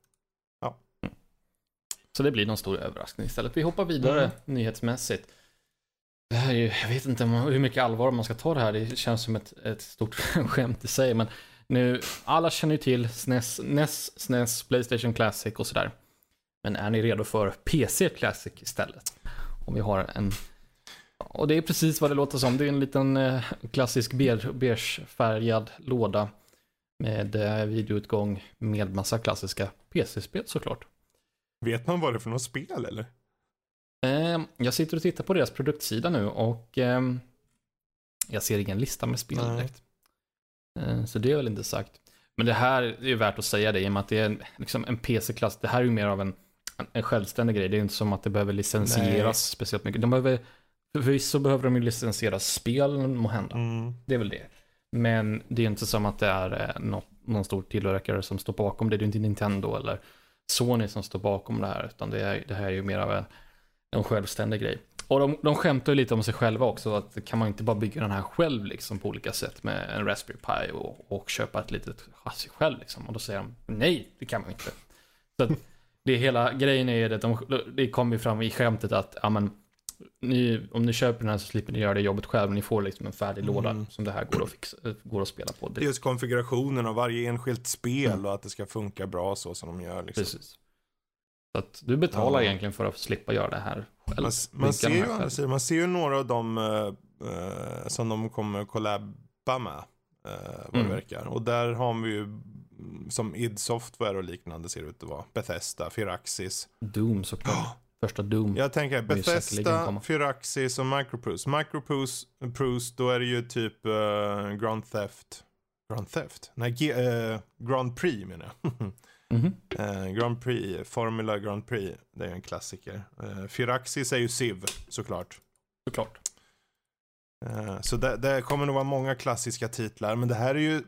Så det blir någon stor överraskning istället. Vi hoppar vidare Mm. nyhetsmässigt. Det här är ju, jag vet inte hur mycket allvar man ska ta det här. Det känns som ett, ett stort skämt i sig. Men nu, alla känner ju till SNES, NES, SNES, Playstation Classic och sådär. Men är ni redo för PC Classic istället? Om vi har en... Och det är precis vad det låter som. Det är en liten eh, klassisk beige- beigefärgad låda med eh, videoutgång med massa klassiska PC-spel såklart. Vet man vad det är för något spel eller? Eh, jag sitter och tittar på deras produktsida nu och ehm, jag ser ingen lista med spel Nej. direkt. Eh, så det är väl inte sagt. Men det här är ju värt att säga det i och med att det är en, liksom en PC-klass. Det här är ju mer av en, en, självständig grej. Det är inte som att det behöver licensieras Nej. speciellt mycket. De behöver, förvisso behöver de ju licensiera spel må hända. Mm. Det är väl det. Men det är inte som att det är eh, något, någon stor tillverkare som står bakom det. Det är inte Nintendo eller Sony som står bakom det här. Utan det, är, det här är ju mer av en, en självständig grej. Och de, de skämtar ju lite om sig själva också. Att kan man inte bara bygga den här själv liksom på olika sätt med en Raspberry Pi och, och köpa ett litet chassi själv liksom. Och då säger de nej, det kan man inte. Så att det hela grejen är att de, det kommer ju fram i skämtet att ja, men, ni, om ni köper den här så slipper ni göra det jobbet själv. Ni får liksom en färdig Mm. låda som det här går att, fixa, går att spela på. Det, Just konfigurationen av varje enskilt spel Mm. och att det ska funka bra så som de gör. Liksom. precis. Så att du betalar Ja. egentligen för att slippa göra det här själv. Man, man, ser ju, själv. man ser ju några av dem eh, eh, som de kommer collabba med. eh, vad Mm. det verkar. Och där har vi ju som id Software och liknande ser det ut att vara. Bethesda, Firaxis. Doom såklart. Första Doom. Jag tänker Bethesda. Firaxis och Microprose. Microprose, Prose, då är det ju typ eh, Grand Theft. Grand Theft? Nej, G- eh, Grand Prix menar jag. Mhm. Eh, Grand Prix, Formula Grand Prix, det är en klassiker. Eh, Firaxis är ju Civ, såklart. Såklart. Eh, så det, det kommer nog vara många klassiska titlar, men det här är ju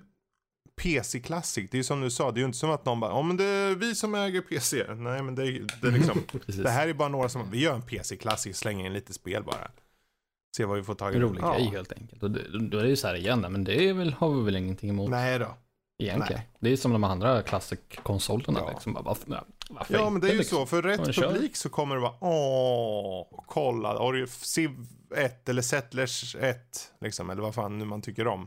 PC Classic. Det är ju som du sa, det är ju inte som att någon bara, ja men det är vi som äger PC. Nej men det är, det är liksom, det här är bara några som, vi gör en PC Classic, slänger in lite spel bara. Se vad vi får tag i. En rolig Ja. grej helt enkelt. Och det, då är det ju så här igen, men det är väl, har vi väl ingenting emot Nej då. Egentligen. nej. Det är som de andra classic-konsolerna. Ja. Liksom. Bara, Ja men det är ju liksom? så, för Ja, rätt kör. publik så kommer det vara åh, kolla, har du Civ 1 eller Settlers 1 liksom, eller vad fan nu man tycker om.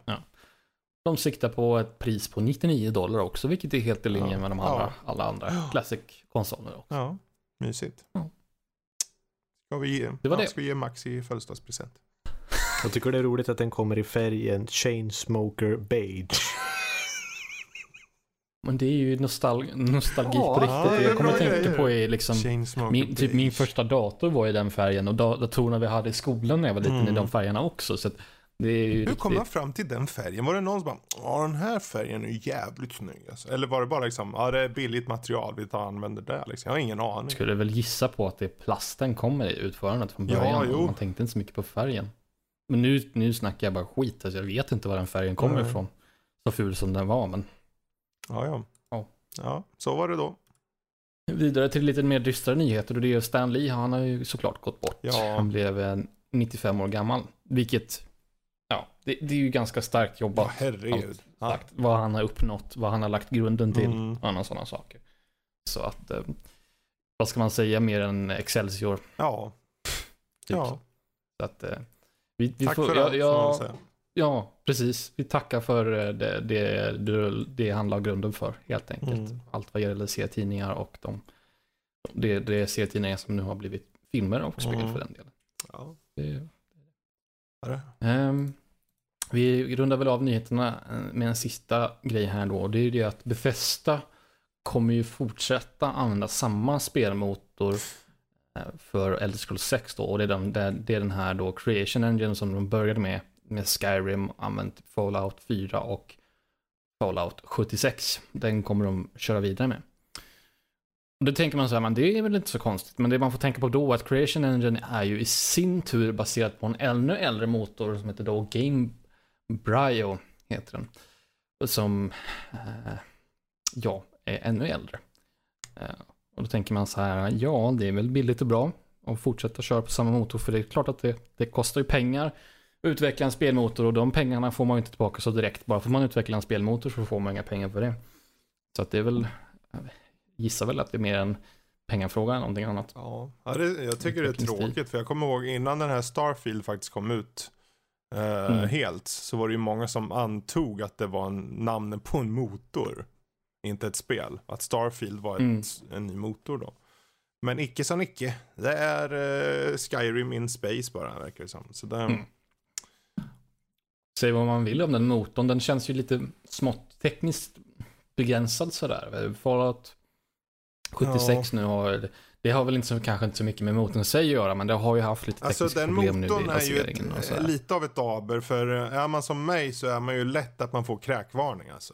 De siktar på ett pris på 99 dollar också, vilket är helt i linje Ja. med de Ja. andra, alla andra classic-konsoler. också. Ja, mysigt. Ja. Ska vi ge, Det var ja, det. Ska vi ge Max i födelsedagspresent? Jag tycker det är roligt att den kommer i färgen Chainsmoker Beige. Men det är ju nostal nostalgi Ja, på riktigt. ja, jag kommer att tänka på är liksom min, typ min första dator var i den färgen och da datorerna vi hade i skolan när jag var liten Mm. i de färgerna också. Så att det är ju Hur kom riktigt- man fram till den färgen? Var det någon som bara, ja den här färgen är jävligt snygg alltså. Eller var det bara liksom, ja det är billigt material, vi tar och använder det liksom. Jag har ingen aning. Jag skulle väl gissa på att det är plasten kommer i utförandet från Ja, början. jo. Man tänkte inte så mycket på färgen. Men nu, nu snackar jag bara skit. Alltså jag vet inte var den färgen kommer Nej. ifrån. Så ful som den var. Men Ja, ja. Ja. Ja, så var det då. vidare till lite mer dystra nyheter. Och det är Stan Lee. Han har ju såklart gått bort. Ja. Han blev eh, 95 år gammal. Vilket, ja, det, det är ju ganska starkt Ja, jobbat. herregud. Ja. sagt, vad han har uppnått, vad han har lagt grunden till Mm. och andra sådana saker. Så att, eh, vad ska man säga mer än Excelsior? Ja. Typ. ja. Så att, eh, vi, vi Tack får, för ja, allt man ja, precis. Vi tackar för eh, det, det, det, han la grunden för, helt enkelt. Mm. Allt vad gäller serietidningar och de, det, det serietidningar som nu har blivit filmer och spel Mm. för den delen. Ja. Det, Är det? Ehm, vi rundar väl av nyheterna eh, med en sista grej här då. Det är ju det att Bethesda kommer ju fortsätta använda samma spelmotor eh, för Elder Scrolls 6 då. Och det är, den, det är den här då Creation Engine som de började med. Med Skyrim, använt Fallout 4 och Fallout 76. Den kommer de köra vidare med. Och då tänker man så här, men det är väl inte så konstigt. Men det man får tänka på då är att Creation Engine är ju i sin tur baserat på en ännu äldre motor som heter då Game Brio, heter den. Som, eh, ja, är ännu äldre. Eh, och då tänker man så här, ja, det är väl billigt och bra att fortsätta köra på samma motor. För det är klart att det, det kostar ju pengar utveckla en spelmotor och de pengarna får man ju inte tillbaka så direkt. Bara för att man utvecklar en spelmotor så får man inga pengar för det. Så att det är väl, gissar väl att det är mer en pengafråga än någonting annat. Ja, ja det, jag tycker det är tråkigt för jag kommer ihåg innan den här Starfield faktiskt kom ut eh, Mm. helt så var det ju många som antog att det var en, namnet på en motor. Inte ett spel. Att Starfield var ett, Mm. en ny motor då. Men icke som icke. Det är eh, Skyrim in space bara verkar det som. Så det, Mm. Säg vad man vill om den motorn, den känns ju lite smått tekniskt begränsad sådär. Fallout 76 nu har, det har väl inte så, kanske inte så mycket med motorn i sig att göra, men det har ju haft lite Alltså tekniska den problem nu motorn i är ju baseringen och ett, sådär. lite av ett aber för eh, är man som mig så är man ju lätt att man får kräkvarning alltså.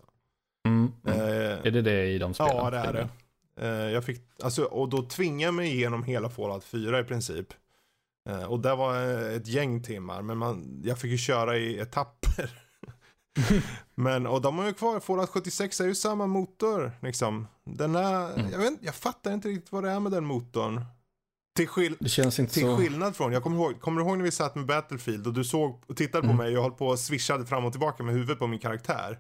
Mm, mm. Eh, Är det det i de spelen? Ja, det är det. Eh, jag fick, alltså, och då tvingade jag mig igenom hela Fallout 4 i princip. Eh, och det var eh, ett gäng timmar, men man, jag fick ju köra i etapper. men, och de har ju kvar, Fallout 76 är ju samma motor liksom. Den är, Mm. jag, vet, inte- jag fattar inte riktigt vad det är med den motorn. Till, skill, till så... skillnad från, jag kommer ihåg, kommer du ihåg när vi satt med Battlefield och du såg och tittade på Mm. mig och jag höll på och swishade fram och tillbaka med huvudet på min karaktär.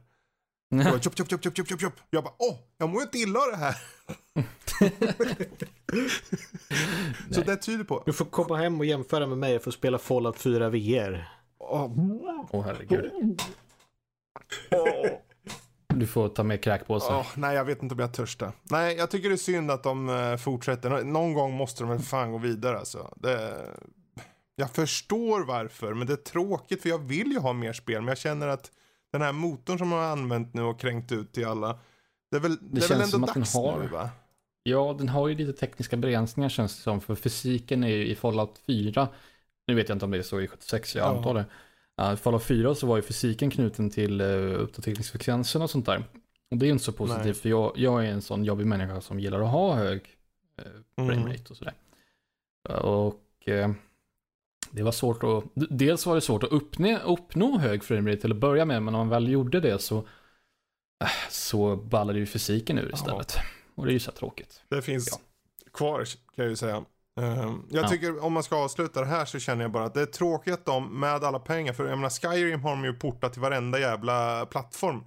Jag bara, chop, chop, chop, chop, chop, chop. Jag bara, åh, jag mår inte illa av det här. Så Nej. det tyder på, Du får komma hem och jämföra med mig för att spela Fallout 4 VR. åh, Åh herregud. Du får ta med kräkpåsar. åh, nej jag vet inte om jag törstar. Nej, jag tycker det är synd att de eh, fortsätter. Någon gång måste de väl fan gå vidare alltså. Det, jag förstår varför, men det är tråkigt för jag vill ju ha mer spel. Men jag känner att den här motorn som man har använt nu och kränkt ut till alla. Det är väl, det är väl ändå som att den dags har- nu va? Ja, den har ju lite tekniska begränsningar känns det som. För fysiken är ju i Fallout 4. Nu vet jag inte om det är så i 76, jag Ja. antar det. Uh, I Fallout 4 så var ju fysiken knuten till uh, uppdateringsfrekvensen och sånt där. Och det är ju inte så positivt Nej. för jag, jag är en sån jobbig människa som gillar att ha hög uh, Mm. framerate och sådär. Uh, och eh, det var svårt att, dels var det svårt att uppnå, uppnå hög framerate till att börja med, men om man väl gjorde det så, äh, så ballade ju fysiken ur Ja. istället. Och det är ju så tråkigt. Det finns Ja. kvar kan jag ju säga. Ehm, jag Ja. tycker om man ska avsluta det här så känner jag bara att det är tråkigt att de med alla pengar, för jag menar Skyrim har de ju portat till varenda jävla plattform.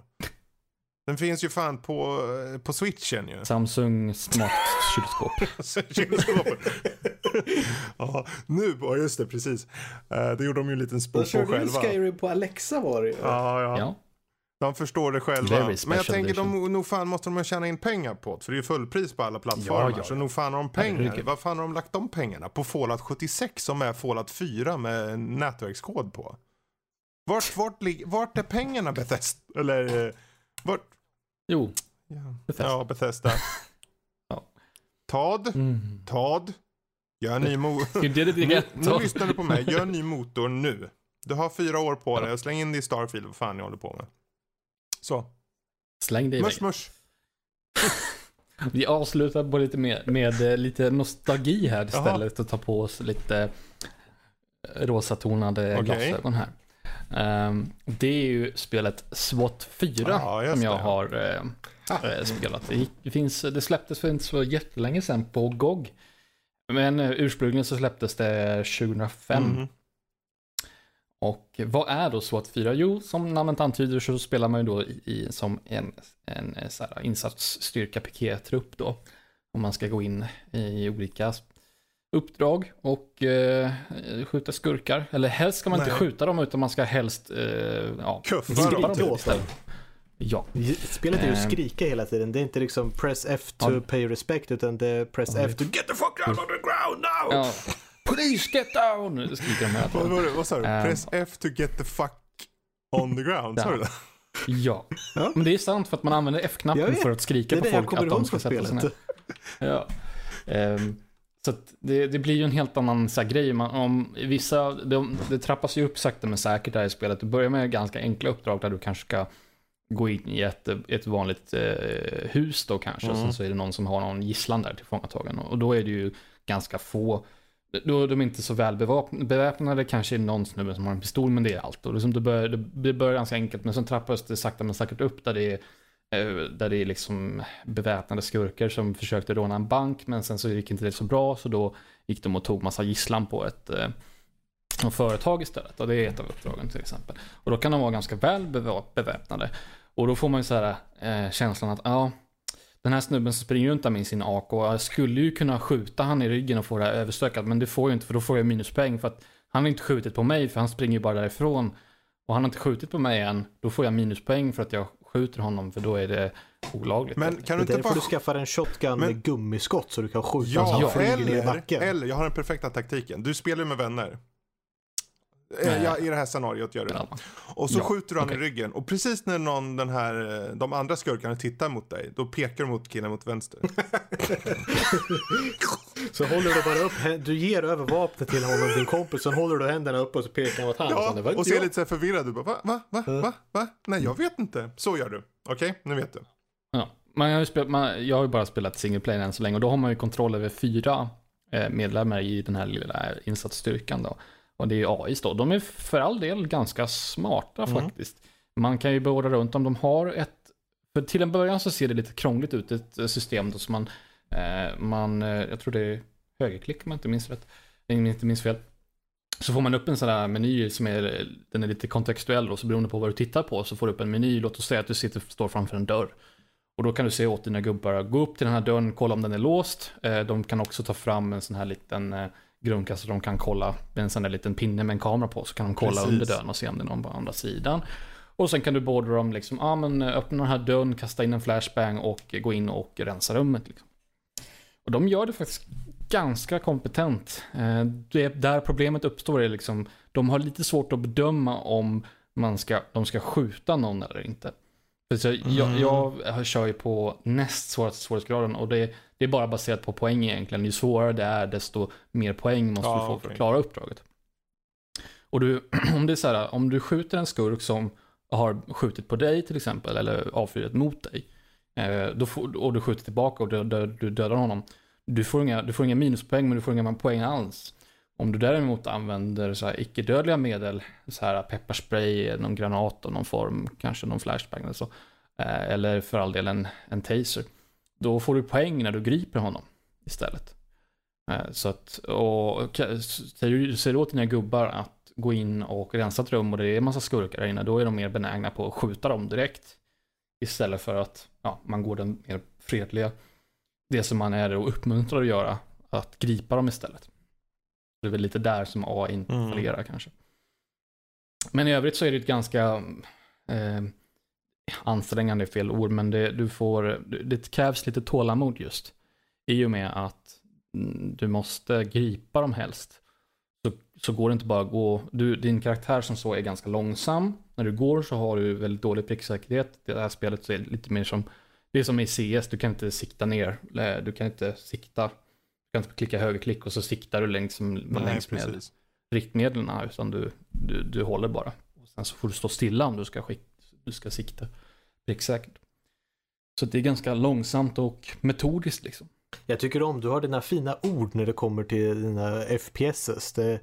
Den finns ju fan på, eh, på switchen ju. Samsung smart kylskåp. Kylskåpet. ja, nu, ja just det, precis. Eh, det gjorde de ju en liten De spoof på körde ju själva. Skyrim på Alexa var det ju. Ja, ja. Ja. De förstår det själva. Men jag tänker, edition. de, nog fan måste de tjäna in pengar på det. För det är ju fullpris på alla plattformar. Ja, ja, Så nog fan har de pengar. Vad fan har de lagt de pengarna? På Fallout 76 som är Fallout 4 med nätverkskod på. Vart, vart, vart är pengarna Bethesda? Eller, eh, vart? Jo, Ja, Bethesda. ja Bethesda. Ja. Tad, Mm. Tad. Gör en ny motor. Nu, nu lyssnar du på mig. Gör en ny motor nu. Du har fyra år på dig släng in det i Starfield. Vad fan ni håller på med. Så. Släng det Mush iväg. mush. Vi avslutar på lite med, med eh, lite nostalgi här istället och tar på oss lite eh, rosatonade Okej. glasögon här. Ehm, det är ju spelet SWAT 4 Ja, just som jag det. har eh, eh, spelat. Det, finns, det släpptes för inte så jättelänge sedan på GOG. Men eh, ursprungligen så släpptes det 2005. Mhm. Och vad är då SWAT 4? Jo, som namnet antyder så spelar man ju då i, som en, en så här, insatsstyrka pikétrupp då. Om man ska gå in i olika uppdrag och eh, skjuta skurkar. Eller helst ska man inte Nej. skjuta dem utan man ska helst eh, ja, Kuffa dem, dem istället. Ja, Spelet är ju att Ehm. skrika hela tiden. Det är inte liksom press F to Ja. pay respect utan det är press Ja, F to get the fuck down on the ground now! ja. Police get down! Skriker de hela Vad, tiden. vad, vad sa du? Ehm. Press F to get the fuck on the ground. Sa du det? Ja. Ja. men det är sant för att man använder F-knappen för att skrika på folk att de ska sätta sig ner. Ja. Ehm, så det, det blir ju en helt annan så här, grej. Man, om vissa, de, det trappas ju upp sakta men säkert där i spelet. Du börjar med ganska enkla uppdrag där du kanske ska gå in i ett, ett vanligt eh, hus då kanske. Mm. Sen så är det någon som har någon gisslan där tillfångatagen. Och då är det ju ganska få då är de inte så väl beväpnade, kanske är det någon snubbe som har en pistol, men det är allt. Och liksom det, börjar, det, det börjar ganska enkelt, men sen trappas det sakta men säkert upp där det är Eh, där det är liksom beväpnade skurkar som försökte råna en bank men sen så gick inte det så bra så då gick de och tog massa gisslan på ett eh, företag istället. Och det är ett av uppdragen till exempel. Och då kan de vara ganska väl beväpnade. Och då får man ju så här eh, känslan att ja, den här snubben som springer runt där med sin AK, jag skulle ju kunna skjuta han i ryggen och få det här överstökat men det får jag inte för då får jag minuspoäng för att han har inte skjutit på mig för han springer ju bara därifrån. Och han har inte skjutit på mig än, då får jag minuspoäng för att jag skjuter honom för då är det olagligt. Men kan du Det inte är därför bara... du skaffar en shotgun Men- med gummiskott så du kan skjuta Ja, så han flyger ner i eller, backen. eller jag har den perfekta taktiken. Du spelar ju med vänner. Ja, I det här scenariot gör du det. Och så Ja, skjuter du han okej. i ryggen. Och precis när någon, den här, eh, de andra skurkarna tittar mot dig, då pekar du mot killen mot vänster. Så håller du bara upp, du ger över vapnet till honom, din kompis, sen håller du händerna upp och så pekar han åt han. Ja, var och ser lite så här förvirrad ut. Bara, Va? Va? Va? Va? Va? Nej, jag vet inte. Så gör du. Okej, nu vet du. Ja. Man har ju spelat, man, jag har ju bara spelat single player än så länge och då har man ju kontroll över fyra eh, medlemmar i den här lilla insatsstyrkan då. Och det är AIs då. De är för all del ganska smarta Mm. faktiskt. Man kan ju beordra runt om de har ett... För till en början så ser det lite krångligt ut, ett eh, system då som man... Eh, man eh, jag tror det är högerklick om jag inte minns rätt. Om jag inte minns fel. Så får man upp en sån där meny som är, den är lite kontextuell och så beroende på vad du tittar på så får du upp en meny. Låt oss säga att du sitter, står framför en dörr. Och då kan du se åt dina gubbar, gå upp till den här dörren, kolla om den är låst. Eh, De kan också ta fram en sån här liten grundkast så de kan kolla med en sån där liten pinne med en kamera på. Så kan de kolla Precis. under dörren och se om det är någon på andra sidan. Och sen kan du beordra dem liksom, ja ah, men eh, öppna den här dörren, kasta in en flashbang och gå in och rensa rummet. Liksom. Och de gör det faktiskt ganska kompetent. Eh, Det är där problemet uppstår är liksom, de har lite svårt att bedöma om man ska, de ska skjuta någon eller inte. Så jag, Mm. jag kör ju på näst svåraste svårighetsgraden och det, det är bara baserat på poäng egentligen. Ju svårare det är desto mer poäng måste Ja, du få för okej. att klara uppdraget. Och du, om det är så här, om du skjuter en skurk som har skjutit på dig till exempel eller avfyrat mot dig. Eh, då får, och du skjuter tillbaka och du, du, du dödar honom. Du får, inga, du får inga minuspoäng men du får inga poäng alls. Om du däremot använder så här icke-dödliga medel, så här pepparspray, någon granat av någon form, kanske någon flashbang eller så. Eh, eller för all del en, en taser. Då får du poäng när du griper honom istället. Eh, så att, och säger du åt dina gubbar att gå in och rensa ett rum och det är en massa skurkar där inne, då är de mer benägna på att skjuta dem direkt. Istället för att ja, man går den mer fredliga, det som man är och uppmuntrar att göra, att gripa dem istället. Det är väl lite där som AI inte Mm. fallerar kanske. Men i övrigt så är det ett ganska eh, ansträngande är fel ord, men det, du får, det krävs lite tålamod just. I och med att du måste gripa dem helst. Så, så går det inte bara att gå, du, din karaktär som så är ganska långsam. När du går så har du väldigt dålig pricksäkerhet. Det här spelet så är lite mer som Det är som i CS, du kan inte sikta ner. Du kan inte sikta. Du kan inte klicka högerklick och så siktar du längs, Nej, längs med riktmedlen. Utan du, du, du håller bara. Och sen så får du stå stilla om du ska, skick, du ska sikta pricksäkert. Så det är ganska långsamt och metodiskt liksom. Jag tycker om, du har dina fina ord när det kommer till dina FPSs. Det,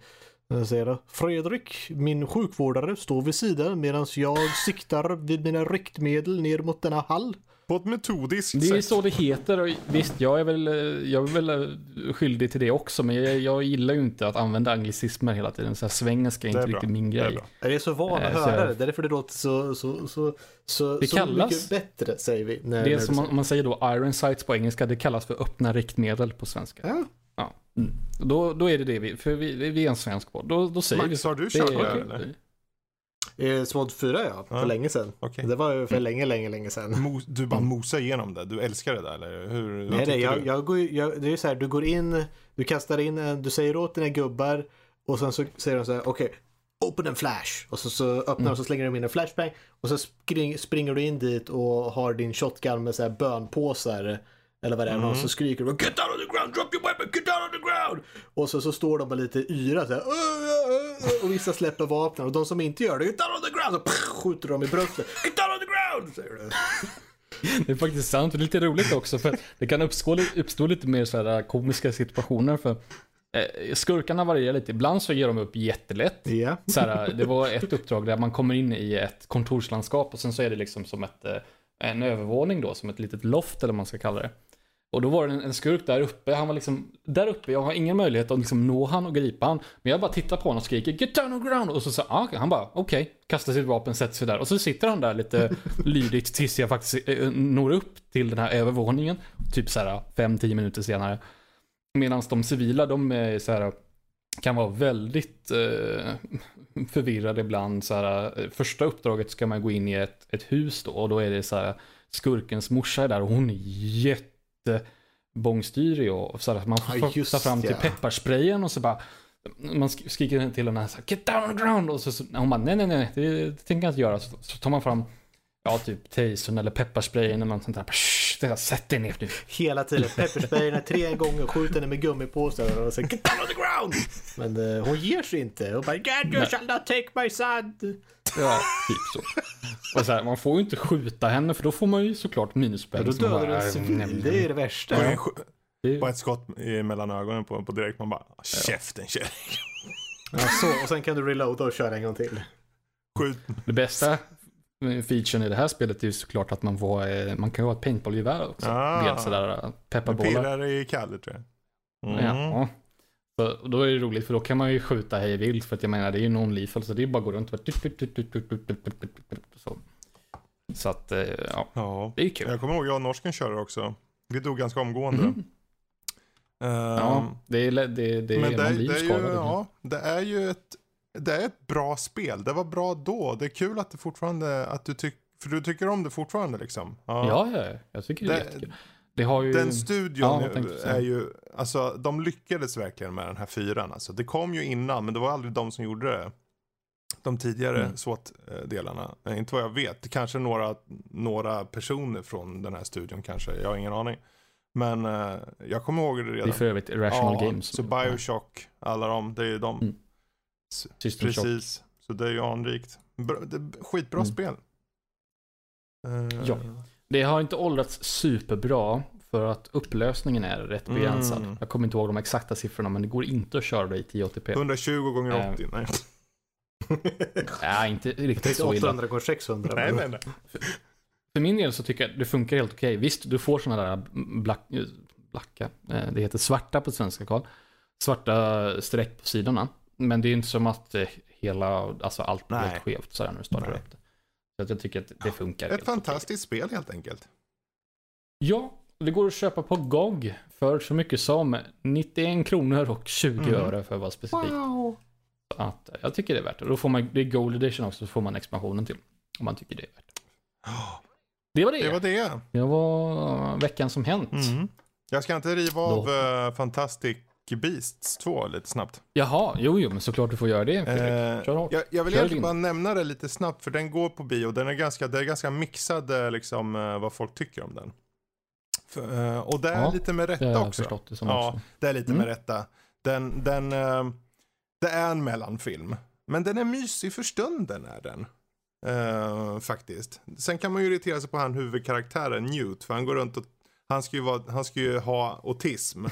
jag säger det. Fredrik, min sjukvårdare, står vid sidan medan jag siktar vid mina riktmedel ner mot denna hall. På ett metodiskt Det är sätt. så det heter och visst, jag är väl, jag är väl eh, skyldig till det också. Men jag, jag gillar ju inte att använda anglicismer hela tiden. Så här svengelska är Det är inte bra. riktigt min Det är grej. bra. Jag är så van att Eh, höra jag- det, därför det låter så, så, så, så, Det så kallas- mycket bättre säger vi. När, Det när är som man, man säger då iron sights på engelska, det kallas för öppna riktmedel på svenska. Ja, Ja. Mm. Då, då är det det vi, för vi, vi är en svensk podd. Då, då säger vi Max, så. har du Det kört är det okej. eller? Eh, Smod 4 ja, för Ja. länge sedan. Okej. Det var ju för länge, länge, länge sedan. Mo- Du bara mosar igenom det. Du älskar det där eller? Hur, Nej, nej, jag, jag går, jag, det är ju så här, du går in, du kastar in, en- du säger åt dina gubbar och sen så säger de så här, okej, open en flash. Och så, så öppnar de Mm. och så slänger de in en flashbang och så spring, springer du in dit och har din shotgun med så här bönpåsar. Eller vad det är, Mm. och så skriker du Get down on the ground, drop your weapon, get down on the ground! Och så, så står de bara lite yra så här, och vissa släpper vapnen och de som inte gör det, Get down on the ground! Så skjuter de i bröstet. Get down on the ground! Säger du. Det är faktiskt sant och lite roligt också för det kan uppstå, uppstå lite mer så här komiska situationer för eh, skurkarna varierar lite. Ibland så ger de upp jättelätt. Ja. Så här, det var ett uppdrag där man kommer in i ett kontorslandskap och sen så är det liksom som ett, eh, en övervåning då, som ett litet loft eller vad man ska kalla det. Och då var det en, en skurk där uppe, han var liksom där uppe, jag har ingen möjlighet att liksom nå han och gripa han. Men jag bara tittar på honom och skriker 'Get down on ground' och så sa ah, han bara okej, kastar sitt vapen, sätter sig där. Och så sitter han där lite lydigt tills jag faktiskt eh, når upp till den här övervåningen. Typ så här 5-10 minuter senare. Medan de civila, de är så här kan vara väldigt eh, förvirrade ibland. Så här, eh, första uppdraget ska man gå in i ett, ett hus då och då är det så här skurkens morsa är där och hon är jättebångstyrig och så här, man Ja, får just ta fram till ja. pepparsprayen och så bara man sk- skriker till henne så här, Get down on the ground! Och så, så hon bara nej nej nej, det, det tänker jag inte göra. Så, så tar man fram ja typ tasern eller pepparsprayen eller något sånt där. Det där, Sätt dig ner nu. Hela tiden. Peppersprayen är tre gånger, skjuter henne med gummipåsar och säger Get down on the ground! Men eh, hon ger sig inte. Hon bara God you Nej. shall not take my son! Ja, typ så. Och så här, man får ju inte skjuta henne för då får man ju såklart minuspoäng. Då Så man dödar du en civil, det är det värsta. Bara, det- bara ett skott i- mellan ögonen på, på direkt. Man bara, käften kärring. Ja, så, och sen kan du reloada och köra en gång till. Skjut. Det bästa featuren i det här spelet är ju såklart att man får, eh, man kan ju ha ett paintballgevär också. Ah. Med sådär eh, pepparbollar. Pirrar i Kalle tror jag. Mm. Ja. Så då är det roligt för då kan man ju skjuta hej vilt för att jag menar det är ju non-lethal så det är bara att gå runt och så. Så att, eh, ja, Ja. det är kul. Jag kommer ihåg jag och norsken körde också. Vi dog ganska omgående. Mhm. Ehm, Ja, det är, det, det, det men är, det, är- det, ju är ju, ja, det är ju ett, det är ett bra spel. Det var bra då. Det är kul att det fortfarande, att du tycker, för du tycker om det fortfarande liksom. Ja, ja, jag tycker det är jättekul. Det har ju... Den studion Ja, är ju, alltså de lyckades verkligen med den här fyran. Alltså, det kom ju innan, men det var aldrig de som gjorde det. De tidigare Mm. SWAT-delarna. Inte vad jag vet. Kanske några, några personer från den här studion kanske. Jag har ingen aning. Men eh, jag kommer ihåg det Det är redan. för övrigt Irrational Games. Så Bioshock, alla de, det är de. Mm. System Shock. Precis. Så det är ju anrikt. Bra, det skitbra Mm. spel. Eh, Ja. Det har inte åldrats superbra för att upplösningen är rätt Mm. begränsad. Jag kommer inte ihåg de exakta siffrorna men det går inte att köra det i 1080p. 120 gånger Eh, 80. Nej. Nej, inte riktigt så illa. 800 gånger 600. nej, nej, nej. För min del så tycker jag det funkar helt okej. Visst, du får sådana där black, eh, blacka, eh, det heter svarta på svenska Karl. Svarta streck på sidorna. Men det är inte som att eh, hela, alltså allt blir helt skevt sådär när du startar Nej. upp det. Så att jag tycker att det funkar. Ett fantastiskt spel helt enkelt. Ja, det går att köpa på GOG för så mycket som 91 kronor och 20 Mm. öre för att vara specifik. Så att eh, jag tycker det är värt det. Då får man, det är Gold Edition också, så får man expansionen till. Om man tycker det är värt det. Det var det. Det Det var det. var veckan som hänt. Mm. Jag ska inte riva av uh, Fantastic Beasts 2 lite snabbt. Jaha, jo, jo, men såklart du får göra det. Eh, Kör hårt. jag, jag vill Kör egentligen bara nämna det lite snabbt för den går på bio. Den är ganska, det är ganska mixad eh, liksom, eh, vad folk tycker om den. För, eh, och det är Ja, lite med rätta jag också. det Ja, också. det är lite Mm. med rätta. Den, den, det är en mellanfilm. Men den är mysig för stunden är den. Eh, faktiskt. Sen kan man ju irritera sig på han huvudkaraktären Newt. För han går runt och, han ska ju, vara, han ska ju ha autism.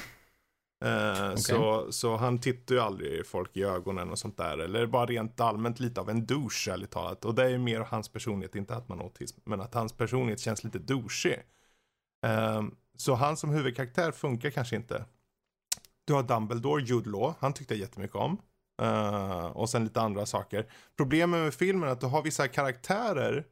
Eh, så, så han tittar ju aldrig folk i ögonen och sånt där. Eller bara rent allmänt lite av en douche ärligt talat. Och det är ju mer hans personlighet, inte att man har autism. Men att hans personlighet känns lite douchig. Eh, så han som huvudkaraktär funkar kanske inte. Du har Dumbledore, Jude Law, han tyckte jag jättemycket om. Eh, och sen lite andra saker. Problemet med filmen är att du har vissa karaktärer,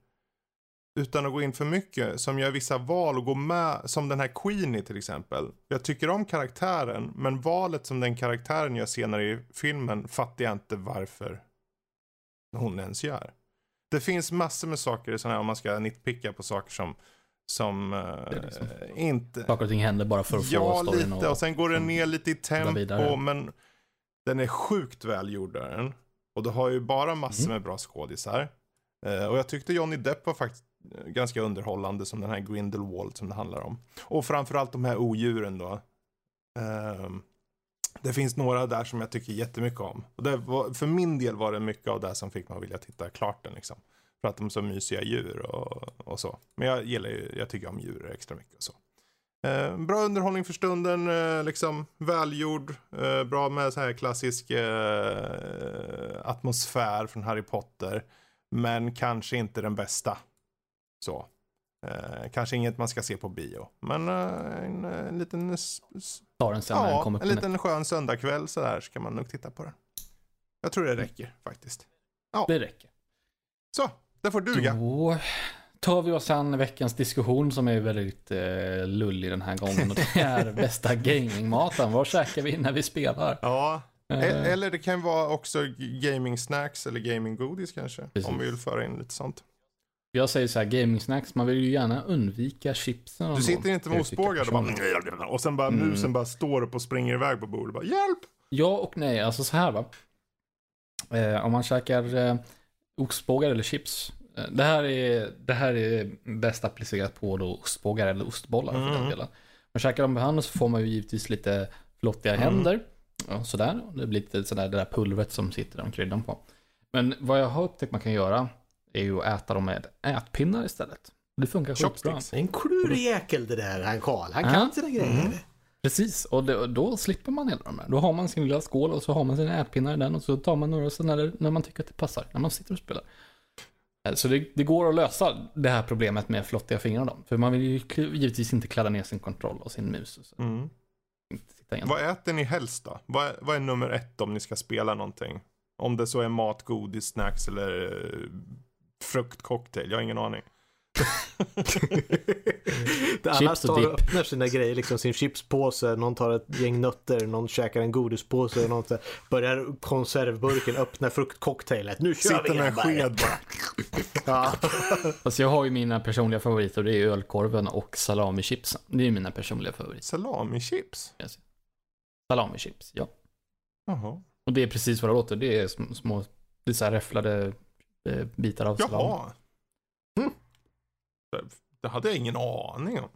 utan att gå in för mycket, som gör vissa val och går med, som den här Queenie till exempel. Jag tycker om karaktären, men valet som den karaktären gör senare i filmen fattar jag inte varför hon ens gör. Det finns massor med saker, såna här, om man ska nitpicka på saker som, som eh, liksom- inte... Saker och ting händer bara för att få Ja, storyn lite. Och sen går den ner lite i tempo, men den är sjukt välgjord den. Och du har ju bara massor Mm. med bra skådisar. Eh, och jag tyckte Johnny Depp var faktiskt ganska underhållande som den här Grindelwald som det handlar om. Och framförallt de här odjuren då. Um, det finns några där som jag tycker jättemycket om. Och det var, för min del var det mycket av det som fick mig att vilja titta klart den liksom. För att de är så mysiga djur och, och så. Men jag gillar ju, jag tycker om djur extra mycket och så. Eh, bra underhållning för stunden, eh, liksom välgjord, eh, bra med så här klassisk eh, atmosfär från Harry Potter. Men kanske inte den bästa. Så. Eh, kanske inget man ska se på bio. Men eh, en, en liten, tar den sen när den ja, kommer en på liten skön söndagkväll sådär så kan man nog titta på den. Jag tror det räcker faktiskt. Net. Det räcker. Så, det får duga. Då tar vi oss an veckans diskussion som är väldigt eh, lullig den här gången. Och det är bästa gamingmaten. Vad käkar vi när vi spelar? Ja, E- Eh, eller det kan vara också gaming snacks eller gaming godis kanske. Precis. Om vi vill föra in lite sånt. Jag säger så här, gaming snacks, man vill ju gärna undvika chipsen. Du sitter inte med ostbågar och bara... Och sen bara Mm. musen bara står upp och springer iväg på bordet. Bara, Hjälp! Ja och nej, alltså så här va. Eh, om man käkar eh, ostbågar eller chips. Eh, det, här är, det här är bäst applicerat på då ostbågar eller ostbollar för den Mm. delen. Man käkar dem med handen så får man ju givetvis lite flottiga Mm. händer. Ja, sådär. Det blir lite sådär det där pulvret som sitter om kryddan på. Men vad jag har upptäckt man kan göra är ju att äta dem med ätpinnar istället. Det funkar skitbra. En klurig jäkel det där, han Karl. Han Ja. kan sina grejer. Mm. Precis, och det, då slipper man hela de här. Då har man sin lilla skål och så har man sina ätpinnar i den och så tar man några sådana när man tycker att det passar, när man sitter och spelar. Eh, Så det, det går att lösa det här problemet med flottiga fingrar då. För man vill ju givetvis inte kladda ner sin kontroll och sin mus. Och så. Mm. Inte sitta igen. Vad äter ni helst då? Vad, är- vad är nummer ett om ni ska spela någonting? Om det så är mat, godis, snacks eller uh, fruktcocktail. Jag har ingen aning. Alla Chips och tar och öppnar sina grejer, liksom sin chipspåse, någon tar ett gäng nötter, någon käkar en godispåse, någon så börjar konservburken, öppnar fruktcocktailet. Nu kör Sitter vi med sked bara. Ja. Alltså jag har ju mina personliga favoriter det är ölkorven och salamichipsen. Det är mina personliga favoriter. Salami-chips? Salamichips, ja. Jaha. Och det är precis vad det låter. Det är små, små det är så här räfflade bitar av salami. Jaha. Mm. Det, det hade jag ingen aning om.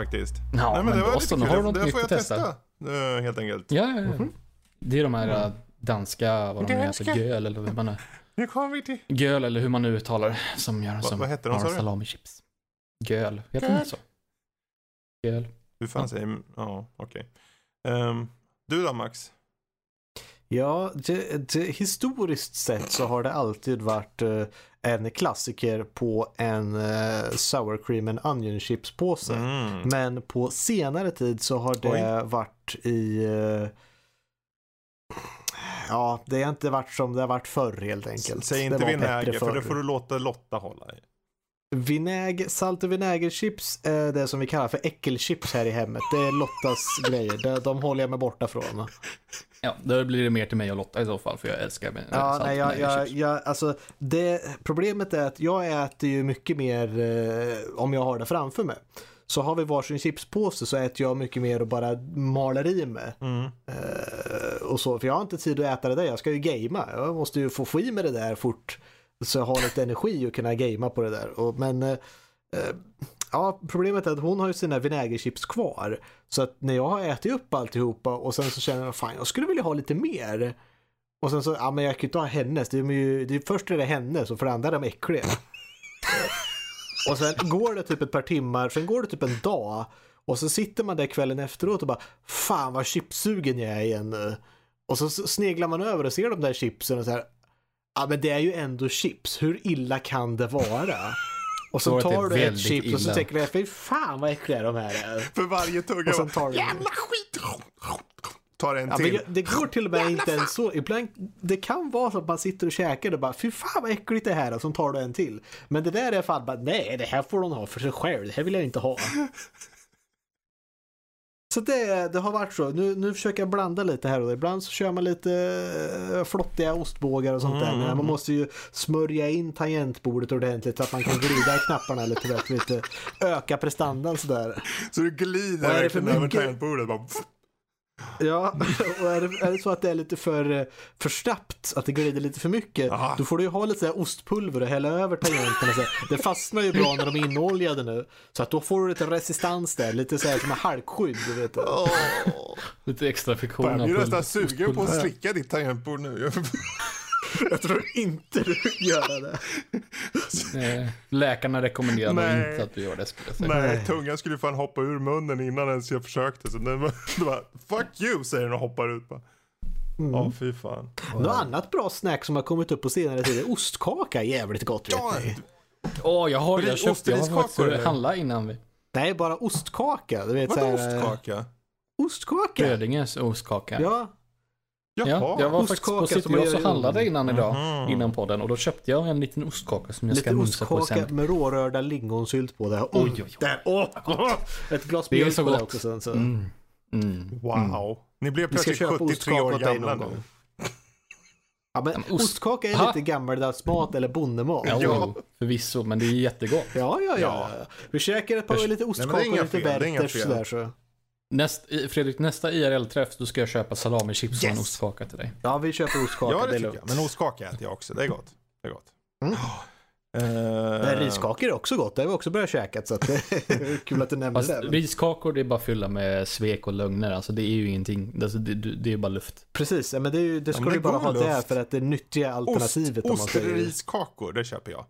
Faktiskt. Ja, Nej, men det var lite kul. har du Det- något det får jag testa? testa. eh, helt enkelt. Ja, ja, ja. Mhm. Det är de här Mm. danska, vad de nu heter, göl eller hur man är. Nu kommer vi till... Göl eller hur man nu uttalar som gör som vad heter de, har salamichips. Göl, heter Göl. inte så? Göl. Hur fan Ja. säger... Ja, okej. Ehm, du då Max? Ja, det, det, historiskt sett så har det alltid varit eh, en klassiker på en uh, sour cream and onion chips påse. Mm. Men på senare tid så har det varit i... eh, ja, det har inte varit som det har varit förr helt enkelt. Säg inte vinäger, för det får du låta Lotta hålla i. Vinäger, salt och vinägerchips är det som vi kallar för äckelchips här i hemmet. Det är Lottas grejer. De, de håller jag mig borta från. Ja, då blir det mer till mig och Lotta i så fall, för jag älskar med Ja, salt nej, och jag, jag, vinägerchips. jag, alltså, det, problemet är att jag äter ju mycket mer eh, om jag har det framför mig. Så har vi varsin chipspåse så äter jag mycket mer och bara maler i mig. Mm. Eh, och så, för jag har inte tid att äta det där, jag ska ju gamea. Jag måste ju få få i mig det där fort. Så jag har lite energi att kunna gamea på det där. Och, men eh, eh, Ja, problemet är att hon har ju sina vinägerchips kvar. Så att när jag har ätit upp alltihopa och sen så känner jag fan jag skulle vilja ha lite mer. Och sen så, ja men jag kan ju inte ha hennes. Det är ju, det är, först är det hennes och för det andra är de äckliga. och sen går det typ ett par timmar, sen går det typ en dag. Och så sitter man där kvällen efteråt och bara fan vad chipsugen jag är igen nu. Och så sneglar man över och ser de där chipsen och så här. Ja men det är ju ändå chips, hur illa kan det vara? Och så tar du är ett chips och så illa. tänker du, fy fan vad äckliga de här är. För varje tugga. Och sen tar du- Jävla skit! Tar en Ja, men till. jag- det går till och med inte ens så. Ibland, det kan vara så att man sitter och käkar och bara fy fan vad äckligt det här och så tar du en till. Men det där är fan bara nej det här får hon ha för sig själv. Det här vill jag inte ha. Så det, det har varit så. Nu, nu försöker jag blanda lite här och där. Ibland så kör man lite eh, flottiga ostbågar och sånt där. Men man måste ju smörja in tangentbordet ordentligt så att man kan glida i knapparna lite bättre. Lite, öka prestandan sådär. Så du glider för verkligen över tangentbordet. Bara, Ja, och är det, är det så att det är lite för, för snabbt, att det glider lite för mycket, Aha. då får du ju ha lite så här ostpulver och hälla över tangenterna. Så. Det fastnar ju bra när de är inoljade nu. Så att då får du lite resistans där, lite så här som en halkskydd. Du vet. Åh. Lite extra friktion. Jag blir nästan sugen på att slicka ditt tangentbord nu. Jag tror inte du gör det. Läkarna rekommenderar Nej. inte att du gör det skulle jag säga. Nej, Nej. tungan skulle fan hoppa ur munnen innan ens jag försökte. Så den bara, det bara fuck you säger den och hoppar ut bara. Ja, fy fan. Något annat bra snack som har kommit upp på senare tid är ostkaka, jävligt gott vet Ja, ni. Åh, jag har jag Ris- köpt. Jag ostrisskakor, faktiskt eller? handla innan vi. Nej, bara ostkaka. Du vet, Vadå ostkaka? Ostkaka? Brödinges ostkaka. Ja, Jaha. jag var faktiskt på City som man Gross gör och handlade innan idag, Mhm. innan podden. Och då köpte jag en liten ostkaka som jag ska lite mumsa på sen. med rårörda lingonsylt på det. Oj, oj, oj. Där. Ett glas mjölk på det också sen. Så. Mm. Mm. Wow. Ni blev ska plötsligt köpa 73 ostkaka år gamla nu. Ja, men men ost- ostkaka är Ha? lite gammaldags mat eller bondemat. Ja, Ja, förvisso, men det är jättegott. ja, ja. Ja. Vi käkar ett par lite inga och lite Werthers sådär så. Näst, Fredrik, nästa IRL-träff då ska jag köpa salamichips och en Yes! ostkaka till dig. Ja, vi köper ostkaka. Ja, det det är tycker lugnt. jag. Men ostkaka äter jag också. Det är gott. Det är gott. Mm. Eh, Nej, riskakor är också gott. Det har vi också börjat käka. Så att det är kul att du nämnde Fast det. riskakor det är bara fylla med svek och lögner. Alltså det är ju ingenting. Alltså, det, det är bara luft. Precis, ja, men det, är ju, det ska men du det bara går ha där luft. för att det är nyttiga alternativet. om man Ost, säger. ostriskakor, det köper jag.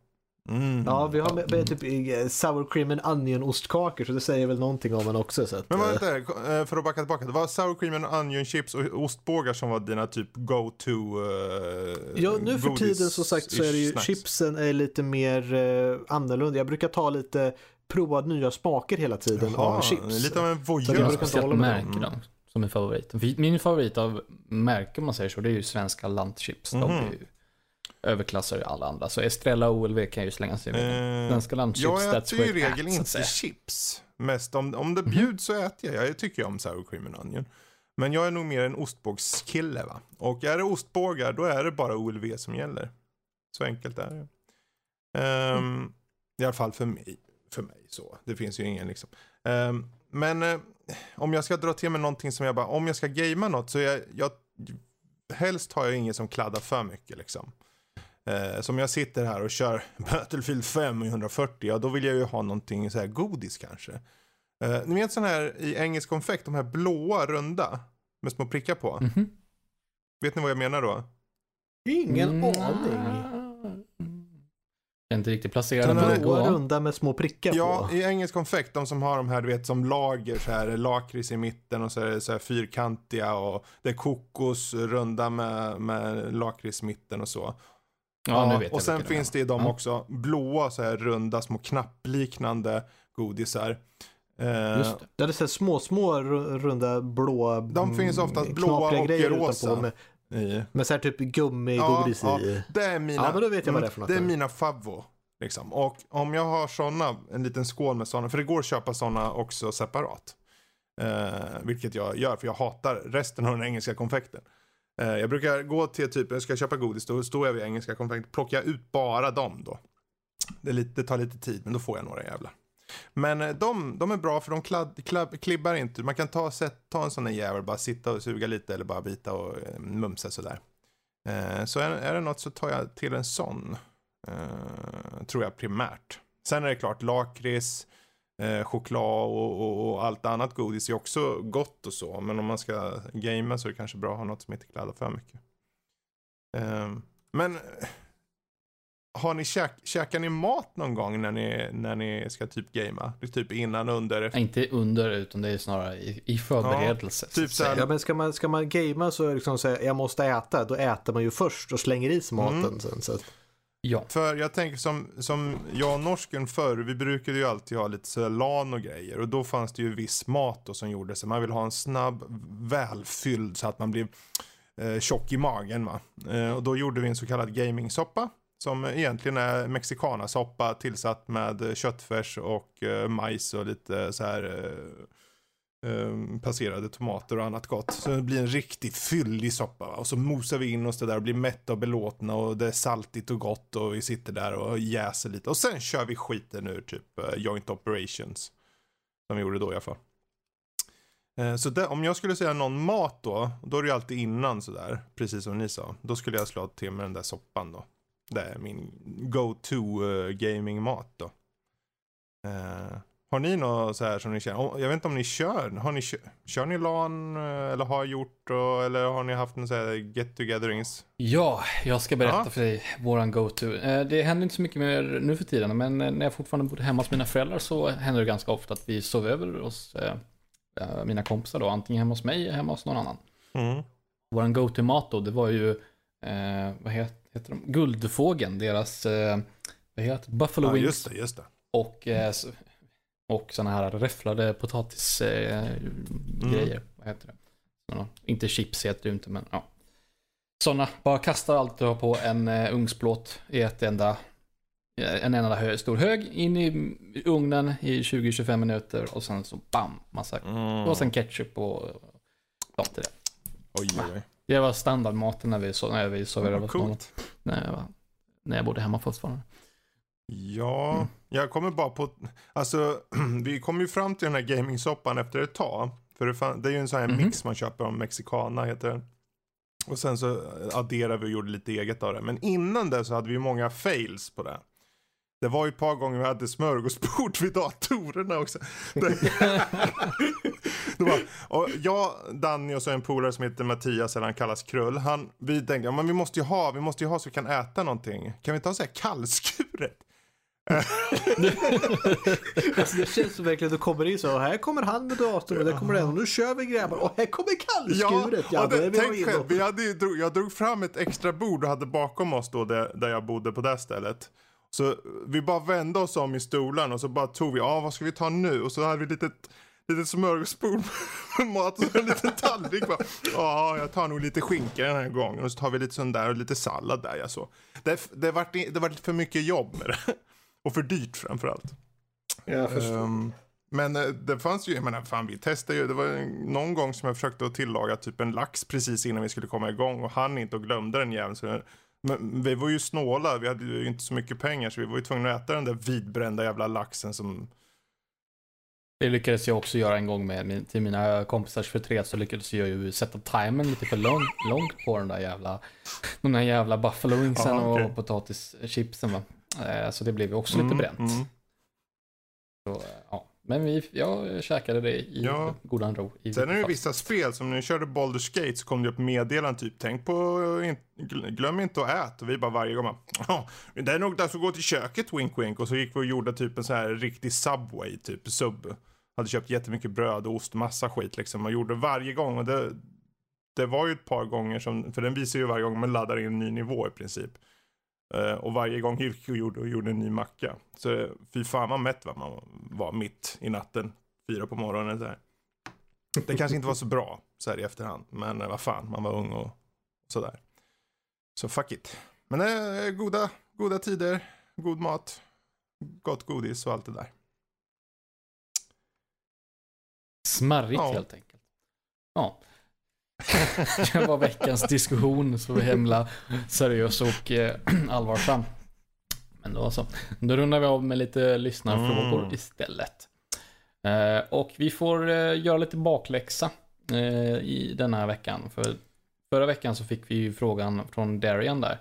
Mm. Ja, vi har med, med typ eh, sour cream and onion ostkakor så det säger väl någonting om en också. Så att, Men eh, vänta, eh, för att backa tillbaka. Det var sour cream and onion chips och ostbågar som var dina typ go-to uh, Ja, nu för tiden som sagt så är det ju snacks. chipsen är lite mer eh, annorlunda. Jag brukar ta lite, prova nya smaker hela tiden Jaha, av chips. Lite av en Det jag voyeur. brukar inte hålla med märke dem. som är favorit. Min favorit av märke om man säger så, det är ju svenska lantchips. De Mhm. är ju överklassar ju alla andra. Så Estrella och OLV kan ju slänga sig iväg. Eh, Svenska lantchips, jag äter ju i regel att inte chips. Mest om, om det Mhm. bjuds så äter jag. Jag tycker ju om sour cream and onion. Men jag är nog mer en ostbågskille va. Och är det ostbågar då är det bara OLV som gäller. Så enkelt är det. Ehm, I alla fall för mig. För mig så. Det finns ju ingen liksom. Ehm, men eh, om jag ska dra till med någonting som jag bara, om jag ska gamea något så är jag, jag helst har jag inget som kladdar för mycket liksom. Eh, som jag sitter här och kör Battlefield 5 i 140, ja då vill jag ju ha någonting så här godis kanske. Eh, ni vet sån här i engelsk konfekt, de här blåa runda med små prickar på. Mhm. Vet ni vad jag menar då? Ingen Mm. aning. Jag är inte riktigt placerad, Den Blåa runda med små prickar Ja, på. i engelsk konfekt, de som har de här du vet som lager så här lakrits i mitten och så är det så här fyrkantiga och det är kokos runda med, med lakrits i mitten och så. Ja, nu vet jag och sen finns det i dem Ja. också blåa så här runda små knappliknande godisar. Eh, Just det. Det är så små, små ru- runda blå De finns mm, oftast blåa knapriga och rosa. Med, i. med så här typ gummigodis Ja, i. Det är mina, Ja, men då vet jag vad det är för något. det är mina favvo. Liksom. Och om jag har såna, en liten skål med såna, för det går att köpa såna också separat. Eh, vilket jag gör, för jag hatar resten av den engelska konfekten. Eh, jag brukar gå till typ, jag ska köpa godis, då står jag vid engelska konfekten, plockar jag ut bara dem då. Det, lite, det tar lite tid, men då får jag några jävla. Men eh, de, de är bra för de kladd, klabb, klibbar inte. Man kan ta, sätt, ta en sån här jävel, bara sitta och suga lite eller bara bita och eh, mumsa sådär. Eh, så är, är det något så tar jag till en sån. Eh, tror jag primärt. Sen är det klart lakrits, eh, choklad och, och, och, allt annat godis är också gott och så. Men om man ska gamea så är det kanske bra att ha något som inte kladdar för mycket. Eh, men har ni käk, käkar ni mat någon gång när ni, när ni ska typ gamea? Det är typ innan, under, efter? Inte under, utan det är snarare i, i förberedelse. Ja, typ så här, ja, men ska man, ska man gamea så är det liksom säga jag måste äta, då äter man ju först och slänger i sig maten mm. sen. Så. Ja. För jag tänker som, som jag och norsken förr, vi brukade ju alltid ha lite så LAN och grejer. Och då fanns det ju viss mat då som gjorde så man vill ha en snabb, välfylld så att man blir eh, tjock i magen. Va? Eh, och då gjorde vi en så kallad gamingsoppa. Som egentligen är mexikanasoppa tillsatt med köttfärs och eh, majs och lite så här eh, eh, passerade tomater och annat gott. Så det blir en riktigt fyllig soppa. Va? Och så mosar vi in oss det där och blir mätta och belåtna och det är saltigt och gott och vi sitter där och jäser lite. Och sen kör vi skiten ur typ eh, joint operations. Som vi gjorde då i alla fall. Eh, så det, om jag skulle säga någon mat då, då är det ju alltid innan sådär, precis som ni sa. Då skulle jag slå till med den där soppan då. Det är min go-to eh, gaming-mat då. Eh, har ni något så här som ni känner? Jag vet inte om ni kör. Har ni, kör ni LAN eh, eller har gjort eller har ni haft en så här get togetherings? Ja, jag ska berätta ja. för dig våran go-to. Det händer inte så mycket mer nu för tiden, men när jag fortfarande bodde hemma hos mina föräldrar så händer det ganska ofta att vi sov över hos mina kompisar då, antingen hemma hos mig eller hemma hos någon annan. Mm. Våran go-to-mat då, det var ju, eh, vad heter heter de? Guldfågeln, deras, eh, vad heter Buffalo ja, Wings. Just det, just det. Och, eh, och sådana här räfflade potatisgrejer. Eh, mm. Vad heter det? Men, inte chips heter det inte, men ja. Sådana, bara kastar allt du har på en uh, ugnsplåt i ett enda en enda hö stor hög in i ugnen i 20-25 minuter och sen så bam, massa mm. och sen ketchup och ja, till det. Oj, oj. Det var standardmaten när vi, så, när vi sov över hos När jag, när jag bodde hemma fortfarande. Ja, mm. Jag kommer bara på, alltså vi kom ju fram till den här gamingsoppan efter ett tag. För det, fan, det är ju en sån här mm. mix man köper om Mexicana heter den. Och sen så adderade vi och gjorde lite eget av det. Men innan det så hade vi många fails på det. Det var ju ett par gånger vi hade smörgåsbord vid datorerna också. det var, och jag, Danny och så en polare som heter Mattias, eller han kallas Krull. Han, vi tänkte, ja, men vi måste ju ha, vi måste ju ha så vi kan äta någonting. Kan vi inte ha så här kallskuret? Alltså det känns som verkligen du kommer in så här kommer han med datorn och där kommer den och nu kör vi grabbar och här kommer kallskuret. Ja, ja det, tänk själv, vi hade ju, jag drog fram ett extra bord och hade bakom oss då där, där jag bodde på det stället. Så vi bara vände oss om i stolen och så bara tog vi, ja ah, vad ska vi ta nu? Och så hade vi ett litet, smörgåsbord med mat och en liten tallrik. Ja, jag tar nog lite skinka den här gången och så tar vi lite sån där och lite sallad där. Jag så. Det, det, vart, det vart för mycket jobb med det. Och för dyrt framförallt. Jag förstår. Um, men eh, det fanns ju, jag menar fan vi testade ju, det var någon gång som jag försökte att tillaga typ en lax precis innan vi skulle komma igång och han inte och glömde den jäveln. Men vi var ju snåla, vi hade ju inte så mycket pengar så vi var ju tvungna att äta den där vidbrända jävla laxen som... Det lyckades jag också göra en gång med till mina kompisars förtret så lyckades jag ju sätta timern lite för lång, långt på den där jävla, de där jävla buffalo wingsen Aha, okay. och potatischipsen va. Eh, så det blev ju också mm, lite bränt. Mm. Så, ja. Men vi, jag käkade det i ja. godan ro. I Sen är det vissa spel, som när vi körde Baldur's Gate så kom det upp meddelanden typ, tänk på, glöm inte att äta. Och vi bara varje gång ja, det är nog dags att gå till köket, wink wink. Och så gick vi och gjorde typ en sån här riktig Subway, typ sub. Hade köpt jättemycket bröd och ost, massa skit liksom. Och gjorde varje gång. Och det, det var ju ett par gånger som, för den visar ju varje gång man laddar in en ny nivå i princip. Uh, och varje gång och gjorde, och gjorde en ny macka. Så fy fan vad mätt vad man var mitt i natten. Fyra på morgonen så här. Det kanske inte var så bra så här i efterhand. Men uh, vad fan, man var ung och sådär. Så fuck it. Men uh, goda, goda tider, god mat, gott godis och allt det där. Smarrigt ja. helt enkelt. Ja. Det var veckans diskussion, så himla seriös och eh, allvarsam. Men då så. Då rundar vi av med lite lyssnarfrågor mm. istället. Eh, och vi får eh, göra lite bakläxa eh, i den här veckan. För förra veckan så fick vi ju frågan från Darian där.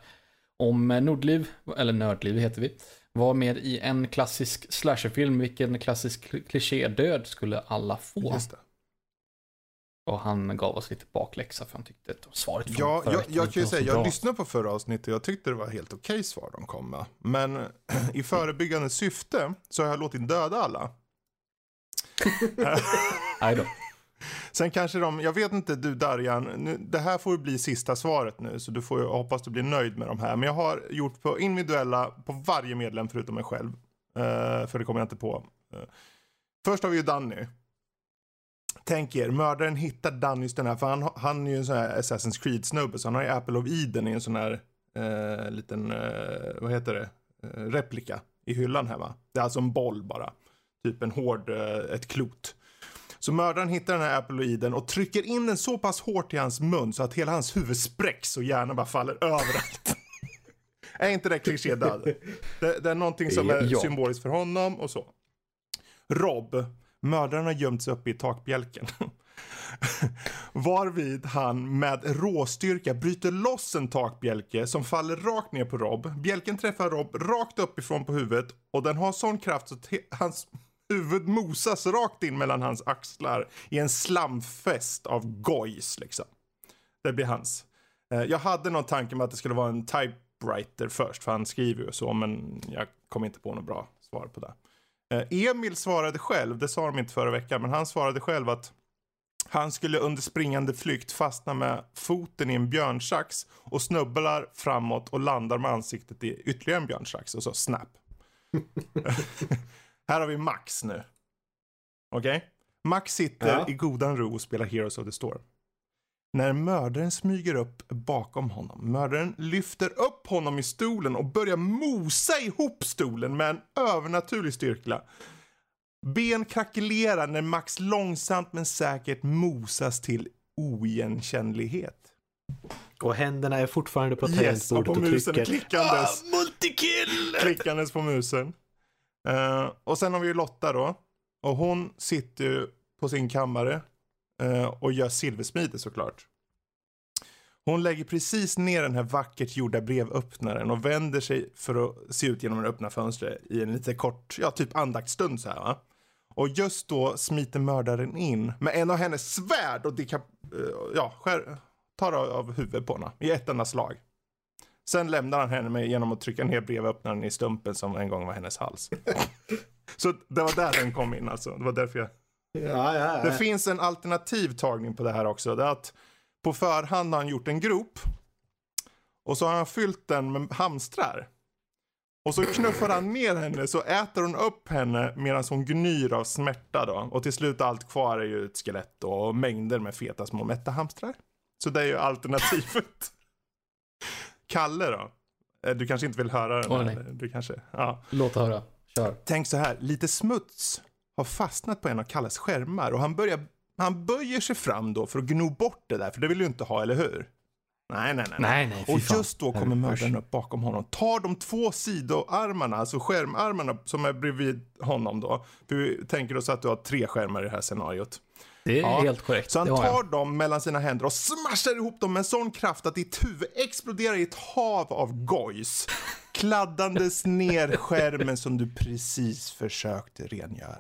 Om Nordliv, eller Nördliv heter vi, var med i en klassisk slasherfilm. Vilken klassisk kl- klichédöd skulle alla få? Just det. Och han gav oss lite bakläxa för han tyckte att svaret från Ja, jag, jag kan ju säga, jag bra. lyssnade på förra avsnittet och jag tyckte det var helt okej svar de kom med. Men i förebyggande syfte så har jag låtit döda alla. Nej då. Sen kanske de, jag vet inte du Darjan, nu, det här får ju bli sista svaret nu så du får ju jag hoppas du blir nöjd med de här. Men jag har gjort på individuella på varje medlem förutom mig själv. Eh, för det kommer jag inte på. Eh, först har vi ju Danny. Tänk er, mördaren hittar Danny just den här, för han, han är ju en sån här Assassin's Creed-snubbe, så han har ju Apple of Eden i en sån här eh, liten, eh, vad heter det, eh, replika i hyllan hemma. Det är alltså en boll bara, typ en hård, eh, ett klot. Så mördaren hittar den här Eden och trycker in den så pass hårt i hans mun så att hela hans huvud spräcks och hjärnan bara faller överallt. är inte det klichédöd? Det, det är någonting som är Ja. symboliskt för honom och så. Rob, mördaren har gömt sig uppe i takbjälken. Varvid han med råstyrka bryter loss en takbjälke som faller rakt ner på Rob. Bjälken träffar Rob rakt uppifrån på huvudet och den har sån kraft så att hans huvud mosas rakt in mellan hans axlar i en slamfest av gojs liksom. Det blir hans. Eh, jag hade någon tanke med att det skulle vara en typewriter först, för han skriver ju så, men jag kom inte på något bra svar på det. Eh, Emil svarade själv, det sa de inte förra veckan, men han svarade själv att han skulle under springande flykt fastna med foten i en björnsax och snubblar framåt och landar med ansiktet i ytterligare en björnsax och så snap. Här har vi Max nu. Okej? Max sitter Ja. i godan ro och spelar Heroes of the Storm. När mördaren smyger upp bakom honom. Mördaren lyfter upp honom i stolen och börjar mosa ihop stolen med en övernaturlig styrka. Ben krackelerar när Max långsamt men säkert mosas till oigenkännlighet. Och händerna är fortfarande på Yes, och tangentbordet på och musen trycker. klickandes. multikill! Klickandes på musen. Eh, och sen har vi ju Lotta då. Och hon sitter ju på sin kammare Eh, och gör silversmide såklart. Hon lägger precis ner den här vackert gjorda brevöppnaren och vänder sig för att se ut genom det öppna fönstret i en lite kort, ja typ andaktsstund så här va. Och just då smiter mördaren in med en av hennes svärd och dekap, eh, ja, skär, tar av, av huvudet på henne i ett enda slag. Sen lämnar han henne med genom att trycka ner brevöppnaren i stumpen som en gång var hennes hals. Så det var där den kom in alltså. Det var därför jag... Ja, ja, Det finns en alternativ tagning på det här också. Det är att på förhand har han gjort en grop. Och så har han fyllt den med hamstrar. Och så knuffar han ner henne så äter hon upp henne medan hon gnyr av smärta då. Och till slut allt kvar är ju ett skelett och mängder med feta små mätta hamstrar. Så det är ju alternativet. Kalle då? Eh, Du kanske inte vill höra den? Här, nej. Du kanske, ja. Låt höra. Kör. Tänk så här, lite smuts har fastnat på en av Kalles skärmar och han, börjar, han böjer sig fram då för att gno bort det där, för det vill du inte ha, eller hur? Nej, nej, nej. Nej, nej, Och just då kommer mördaren upp bakom honom, tar de två sidoarmarna, alltså skärmarmarna som är bredvid honom då. För vi tänker oss att du har tre skärmar i det här scenariot. Det är Ja. helt korrekt. Så han tar dem mellan sina händer och smashar ihop dem med en sån kraft att ditt huvud exploderar i ett hav av gojs. Kladdandes ner skärmen som du precis försökte rengöra.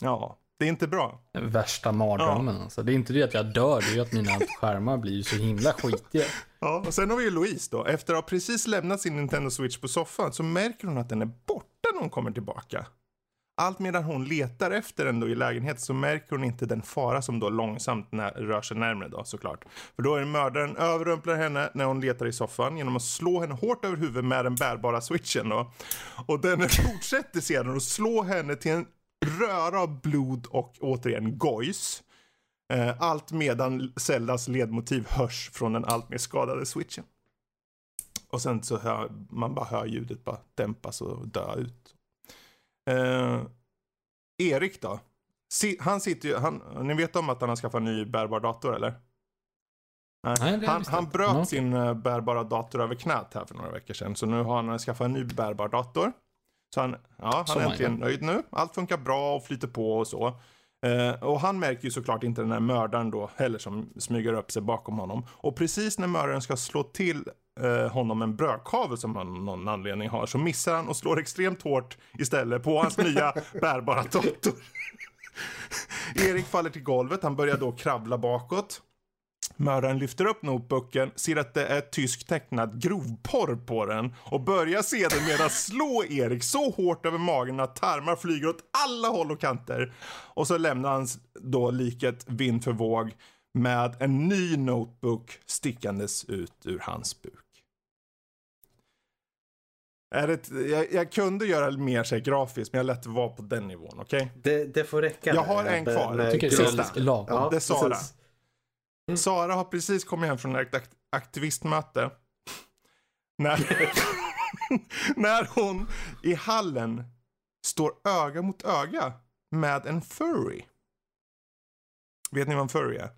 Ja, det är inte bra. Värsta mardrömmen alltså. Det är inte det att jag dör, det är ju att mina skärmar blir så himla skitiga. Ja, och sen har vi ju Louise då. Efter att ha precis lämnat sin Nintendo Switch på soffan så märker hon att den är borta när hon kommer tillbaka. Allt medan hon letar efter den då i lägenheten så märker hon inte den fara som då långsamt när, rör sig närmare då såklart. För då är mördaren överrumplar henne när hon letar i soffan genom att slå henne hårt över huvudet med den bärbara switchen då. Och den fortsätter sedan att slå henne till en röra av blod och återigen gojs. Eh, allt medan Zeldas ledmotiv hörs från den alltmer skadade switchen. Och sen så hör man bara hör ljudet bara dämpas och dö ut. Eh, Erik då? Si, han sitter ju, han, ni vet om att han har skaffat en ny bärbar dator eller? Nej, han, han bröt okej. sin eh, bärbara dator över knät här för några veckor sedan. Så nu har han skaffat en ny bärbar dator. Så han, ja, han är äntligen nöjd nu. Allt funkar bra och flyter på och så. Eh, och han märker ju såklart inte den här mördaren då heller som smyger upp sig bakom honom. Och precis när mördaren ska slå till eh, honom en brödkavel som han någon anledning har. Så missar han och slår extremt hårt istället på hans nya bärbara dator. Erik faller till golvet, han börjar då kravla bakåt. Mördaren lyfter upp notebooken, ser att det är tysk tecknad grovporr på den och börjar sedermera slå Erik så hårt över magen att tarmar flyger åt alla håll och kanter. Och så lämnar han då liket vind för våg med en ny notebook stickandes ut ur hans buk. Är det, jag, jag kunde göra mer så här grafiskt, men jag lät det vara på den nivån, okej? Det, det får räcka. Jag har en med- kvar. med guld. sista. lagom. Ja, Det är Sara. precis. Sara har precis kommit hem från ett akt- aktivistmöte. När, när hon i hallen står öga mot öga med en furry. Vet ni vad en furry är?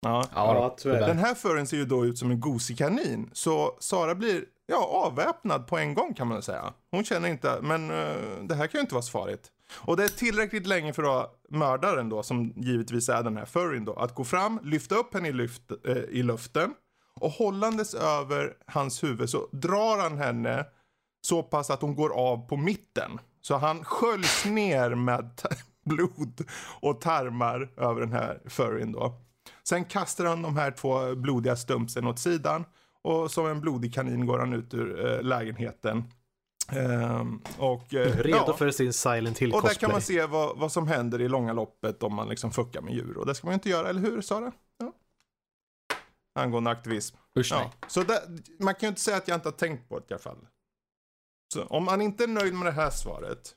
Ja. Ja, Ja, tyvärr. Den här furryn ser ju då ut som en gosig kanin. Så Sara blir ja, avväpnad på en gång kan man säga. Hon känner inte, men uh, det här kan ju inte vara så farligt. Och det är tillräckligt länge för att mördaren då, som givetvis är den här furryn då, att gå fram, lyfta upp henne i, lyft, uh, i luften och hållandes över hans huvud så drar han henne så pass att hon går av på mitten. Så han sköljs ner med blod och tarmar över den här furryn då. Sen kastar han de här två blodiga stumpsen åt sidan och som en blodig kanin går han ut ur eh, lägenheten. Ehm, och, eh, Redo ja. för sin Silent Hill Och där kan man se vad, vad som händer i långa loppet om man liksom fuckar med djur. Och det ska man ju inte göra, eller hur Sara? Ja. Angående aktivism. Usch Ja. Så det, man kan ju inte säga att jag inte har tänkt på det i alla fall. Så om man inte är nöjd med det här svaret.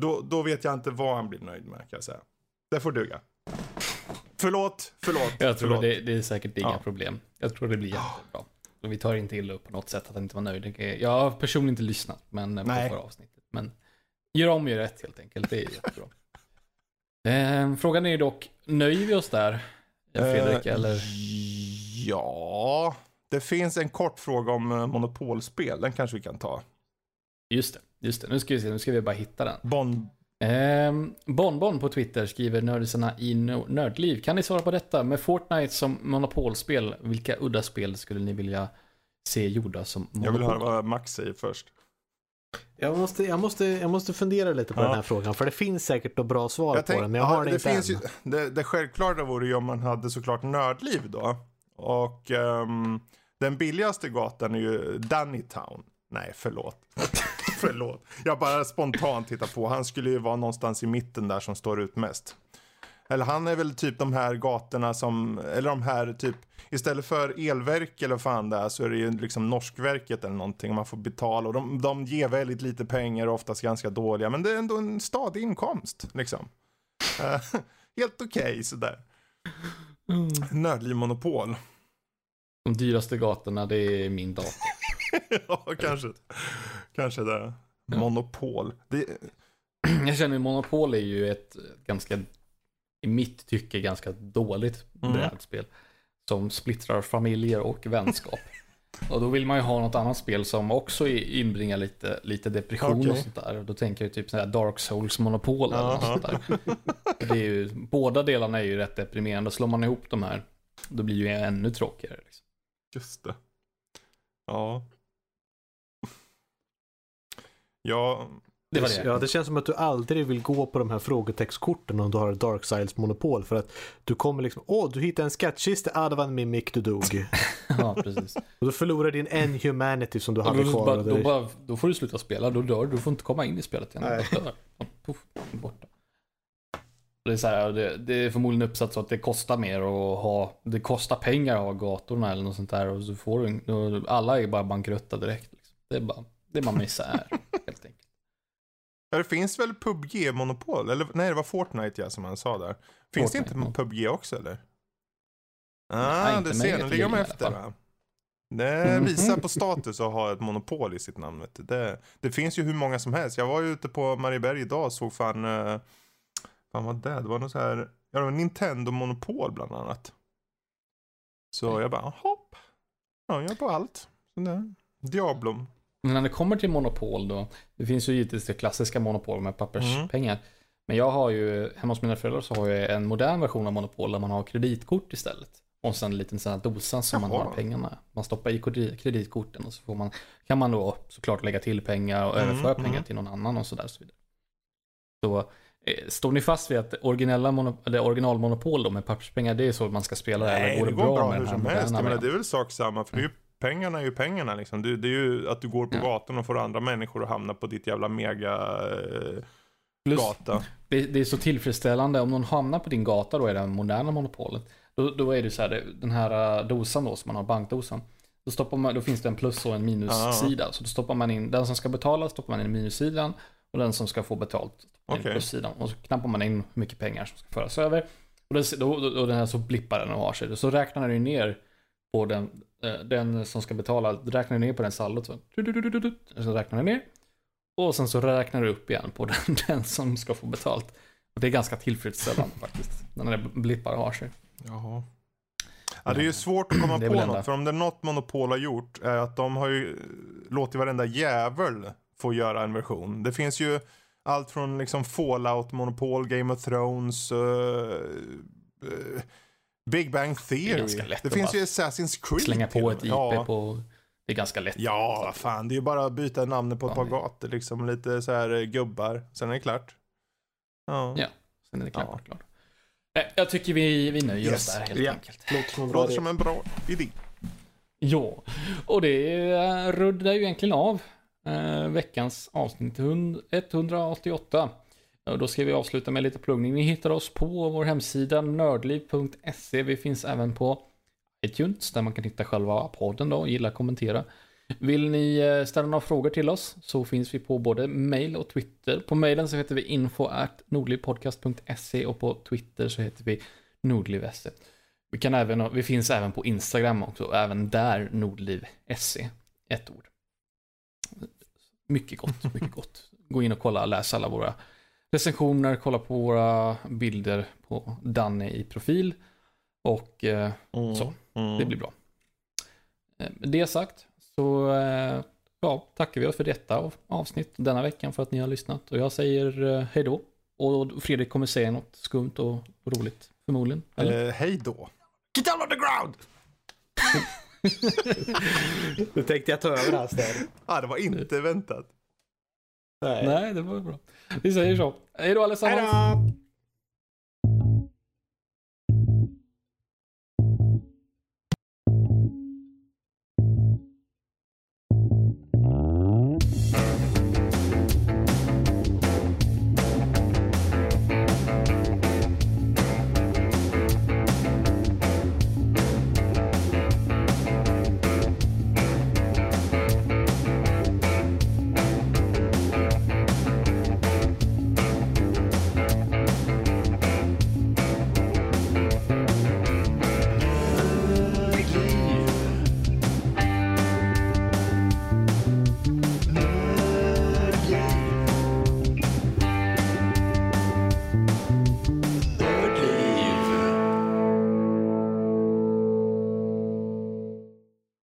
Då, då vet jag inte vad han blir nöjd med kan jag säga. Det får duga. Förlåt, förlåt, Jag tror förlåt. det, det är säkert inga Ja. problem. Jag tror det blir jättebra. Och vi tar inte illa upp på något sätt att han inte var nöjd. Jag har personligen inte lyssnat men, eh, på förra avsnittet. Men gör om, gör rätt helt enkelt. Det är jättebra. Eh, frågan är ju dock, nöjer vi oss där? Fredrik, Eh, eller? Ja, det finns en kort fråga om eh, monopolspel. Den kanske vi kan ta. Just det, just det. Nu ska vi se, nu ska vi bara hitta den. Bon... Ehm, Bonbon på Twitter skriver nördisarna i Nördliv. Kan ni svara på detta? Med Fortnite som monopolspel, vilka udda spel skulle ni vilja se gjorda som monopol? Jag vill höra vad Max säger först. Jag måste, jag, måste, jag måste fundera lite på Ja. den här frågan, för det finns säkert några bra svar på tänk- den, men jag ja, har det, det inte finns än. ju, det, det självklara vore ju om man hade såklart nördliv då. Och ehm, den billigaste gatan är ju Dannytown. Nej, förlåt. förlåt. Jag bara spontant tittar på. Han skulle ju vara någonstans i mitten där som står ut mest. Eller han är väl typ de här gatorna som, eller de här typ, istället för elverk eller fan det är så är det ju liksom Norskverket eller någonting man får betala och de, de ger väldigt lite pengar och oftast ganska dåliga men det är ändå en stadig inkomst liksom. Eh, helt okej sådär. Nördliv monopol. De dyraste gatorna, det är min dator. ja, kanske. Kanske det. Ja. Monopol. Det, Jag känner Monopol är ju ett ganska, i mitt tycke, ganska dåligt Mm. brädspel. Som splittrar familjer och vänskap. och då vill man ju ha något annat spel som också inbringar lite, lite depression och Okej. sånt där. Och då tänker jag typ sådär Dark Souls Monopol eller något sånt där. det är ju, båda delarna är ju rätt deprimerande. Slår man ihop de här, då blir det ju ännu tråkigare. Liksom. just det. Ja. Ja, Det var det. Ja, det känns som att du aldrig vill gå på de här frågetextkorten om du har Dark Sides monopol för att du kommer liksom, åh, du hittade en skattkista, ah, det var en mimic du dog. ja, precis. Och du förlorar din en humanity som du hade kvar. bara, då, bara, då får du sluta spela, då dör du. Du får inte komma in i spelet igen. Nej. Dör. Puff, borta. Det är, så här, det, det är förmodligen uppsatt så att det kostar mer att ha, det kostar pengar att ha gatorna eller något sånt där och så får du, alla är bara bankrutta direkt. Liksom. Det är bara, det är bara misär helt enkelt. Det finns väl PubG-monopol? Eller nej, det var Fortnite ja, som han sa där. Finns Fortnite, det inte. PubG också eller? Nej, Ah, inte det ser, nu ligger de efter va? Det Mhm. visar på status att ha ett monopol i sitt namn. Det, det finns ju hur många som helst. Jag var ju ute på Marieberg idag och såg fan, uh, fan vad det? Det var något så här, ja det var Nintendo-monopol bland annat. Så jag bara, hopp. Ja, jag är på allt. Så det, Diablo. Men när det kommer till monopol då, det finns ju givetvis det klassiska monopol med papperspengar. Men jag har ju, hemma hos mina föräldrar så har jag en modern version av monopol där man har kreditkort istället. Och sen en liten sån här dosa som man Jaha. har pengarna. Man stoppar i kredi- kreditkorten och så får man, kan man då såklart lägga till pengar och Mm, överföra pengar mm. till någon annan och sådär. Så vidare. Så eh, står ni fast vid att originella mono, eller originalmonopol då med papperspengar, det är så man ska spela? Nej, eller går det går bra, bra med hur som helst. Menar, det är väl sak samma. För det är ju, pengarna är ju pengarna liksom. Det, det är ju att du går på Ja. gatan och får andra människor att hamna på ditt jävla mega eh, Plus, gata. det, det är så tillfredsställande om någon hamnar på din gata då är det moderna monopolet. Då, då är det så här, den här äh, dosan då som man har, bankdosan. Då, stoppar man, då finns det en plus och en minussida. Så då stoppar man in, den som ska betala stoppar man in i minussidan och den som ska få betalt stoppar man in i plussidan. Och så knappar man in hur mycket pengar som ska föras över. Och det, då, då, då den här så blippar den och har sig. Så räknar den ju ner på den, eh, den som ska betala, räknar ner på den saldot. Så, så räknar den ner. Och sen så räknar du upp igen på den, den som ska få betalt. Och det är ganska tillfredsställande faktiskt. När där blippar har sig. Jaha. Ja, det är ju svårt att komma Det på något. enda. För om det är något Monopol har gjort är att de har ju låtit varenda jävel få göra en version. Det finns ju allt från liksom Fallout, Monopol, Game of Thrones, eh, eh, Big Bang Theory. det att finns ju Assassin's Creed. Slänga på ett. IP ja. på... Det är ganska lätt. Ja, vad fan. Det är ju bara att byta namnet på ett Ja, par men- gator. Liksom lite så här eh, gubbar. Sen är det klart. Ja. Ja. Sen är det klart. Ja. klart. Nej, Jag tycker vi, vi nöjer Yes. oss där helt Ja. enkelt. Låter som en bra som en bra idé. Ja, och det eh, ruddar ju egentligen av eh, veckans avsnitt hund- 188. Och då ska vi avsluta med lite pluggning. Ni hittar oss på vår hemsida nördliv.se. Vi finns även på iTunes där man kan hitta själva podden då, gilla, kommentera. Vill ni eh, ställa några frågor till oss så finns vi på både mail och Twitter. På mailen så heter vi info at nordlivpodcast.se och på Twitter så heter vi nordliv.se. Vi, kan även, vi finns även på Instagram också, även där nordliv.se. Ett ord. Mycket gott, mycket gott. Gå in och kolla, läs alla våra recensioner, kolla på våra bilder på Danne i profil. Och eh, Mm. Så, Mm. det blir bra. Eh, Med det sagt så eh, ja, tackar vi oss för detta av- avsnitt denna veckan för att ni har lyssnat. Och jag säger eh, hej då. Och Fredrik kommer säga något skumt och roligt förmodligen. Eller? Eh, hej då. Get down on the ground! Nu tänkte jag ta över det här stället. Ah, det var inte väntat. Nej. Nej, det var bra. Vi säger så. Hej då allesammans. Hej då!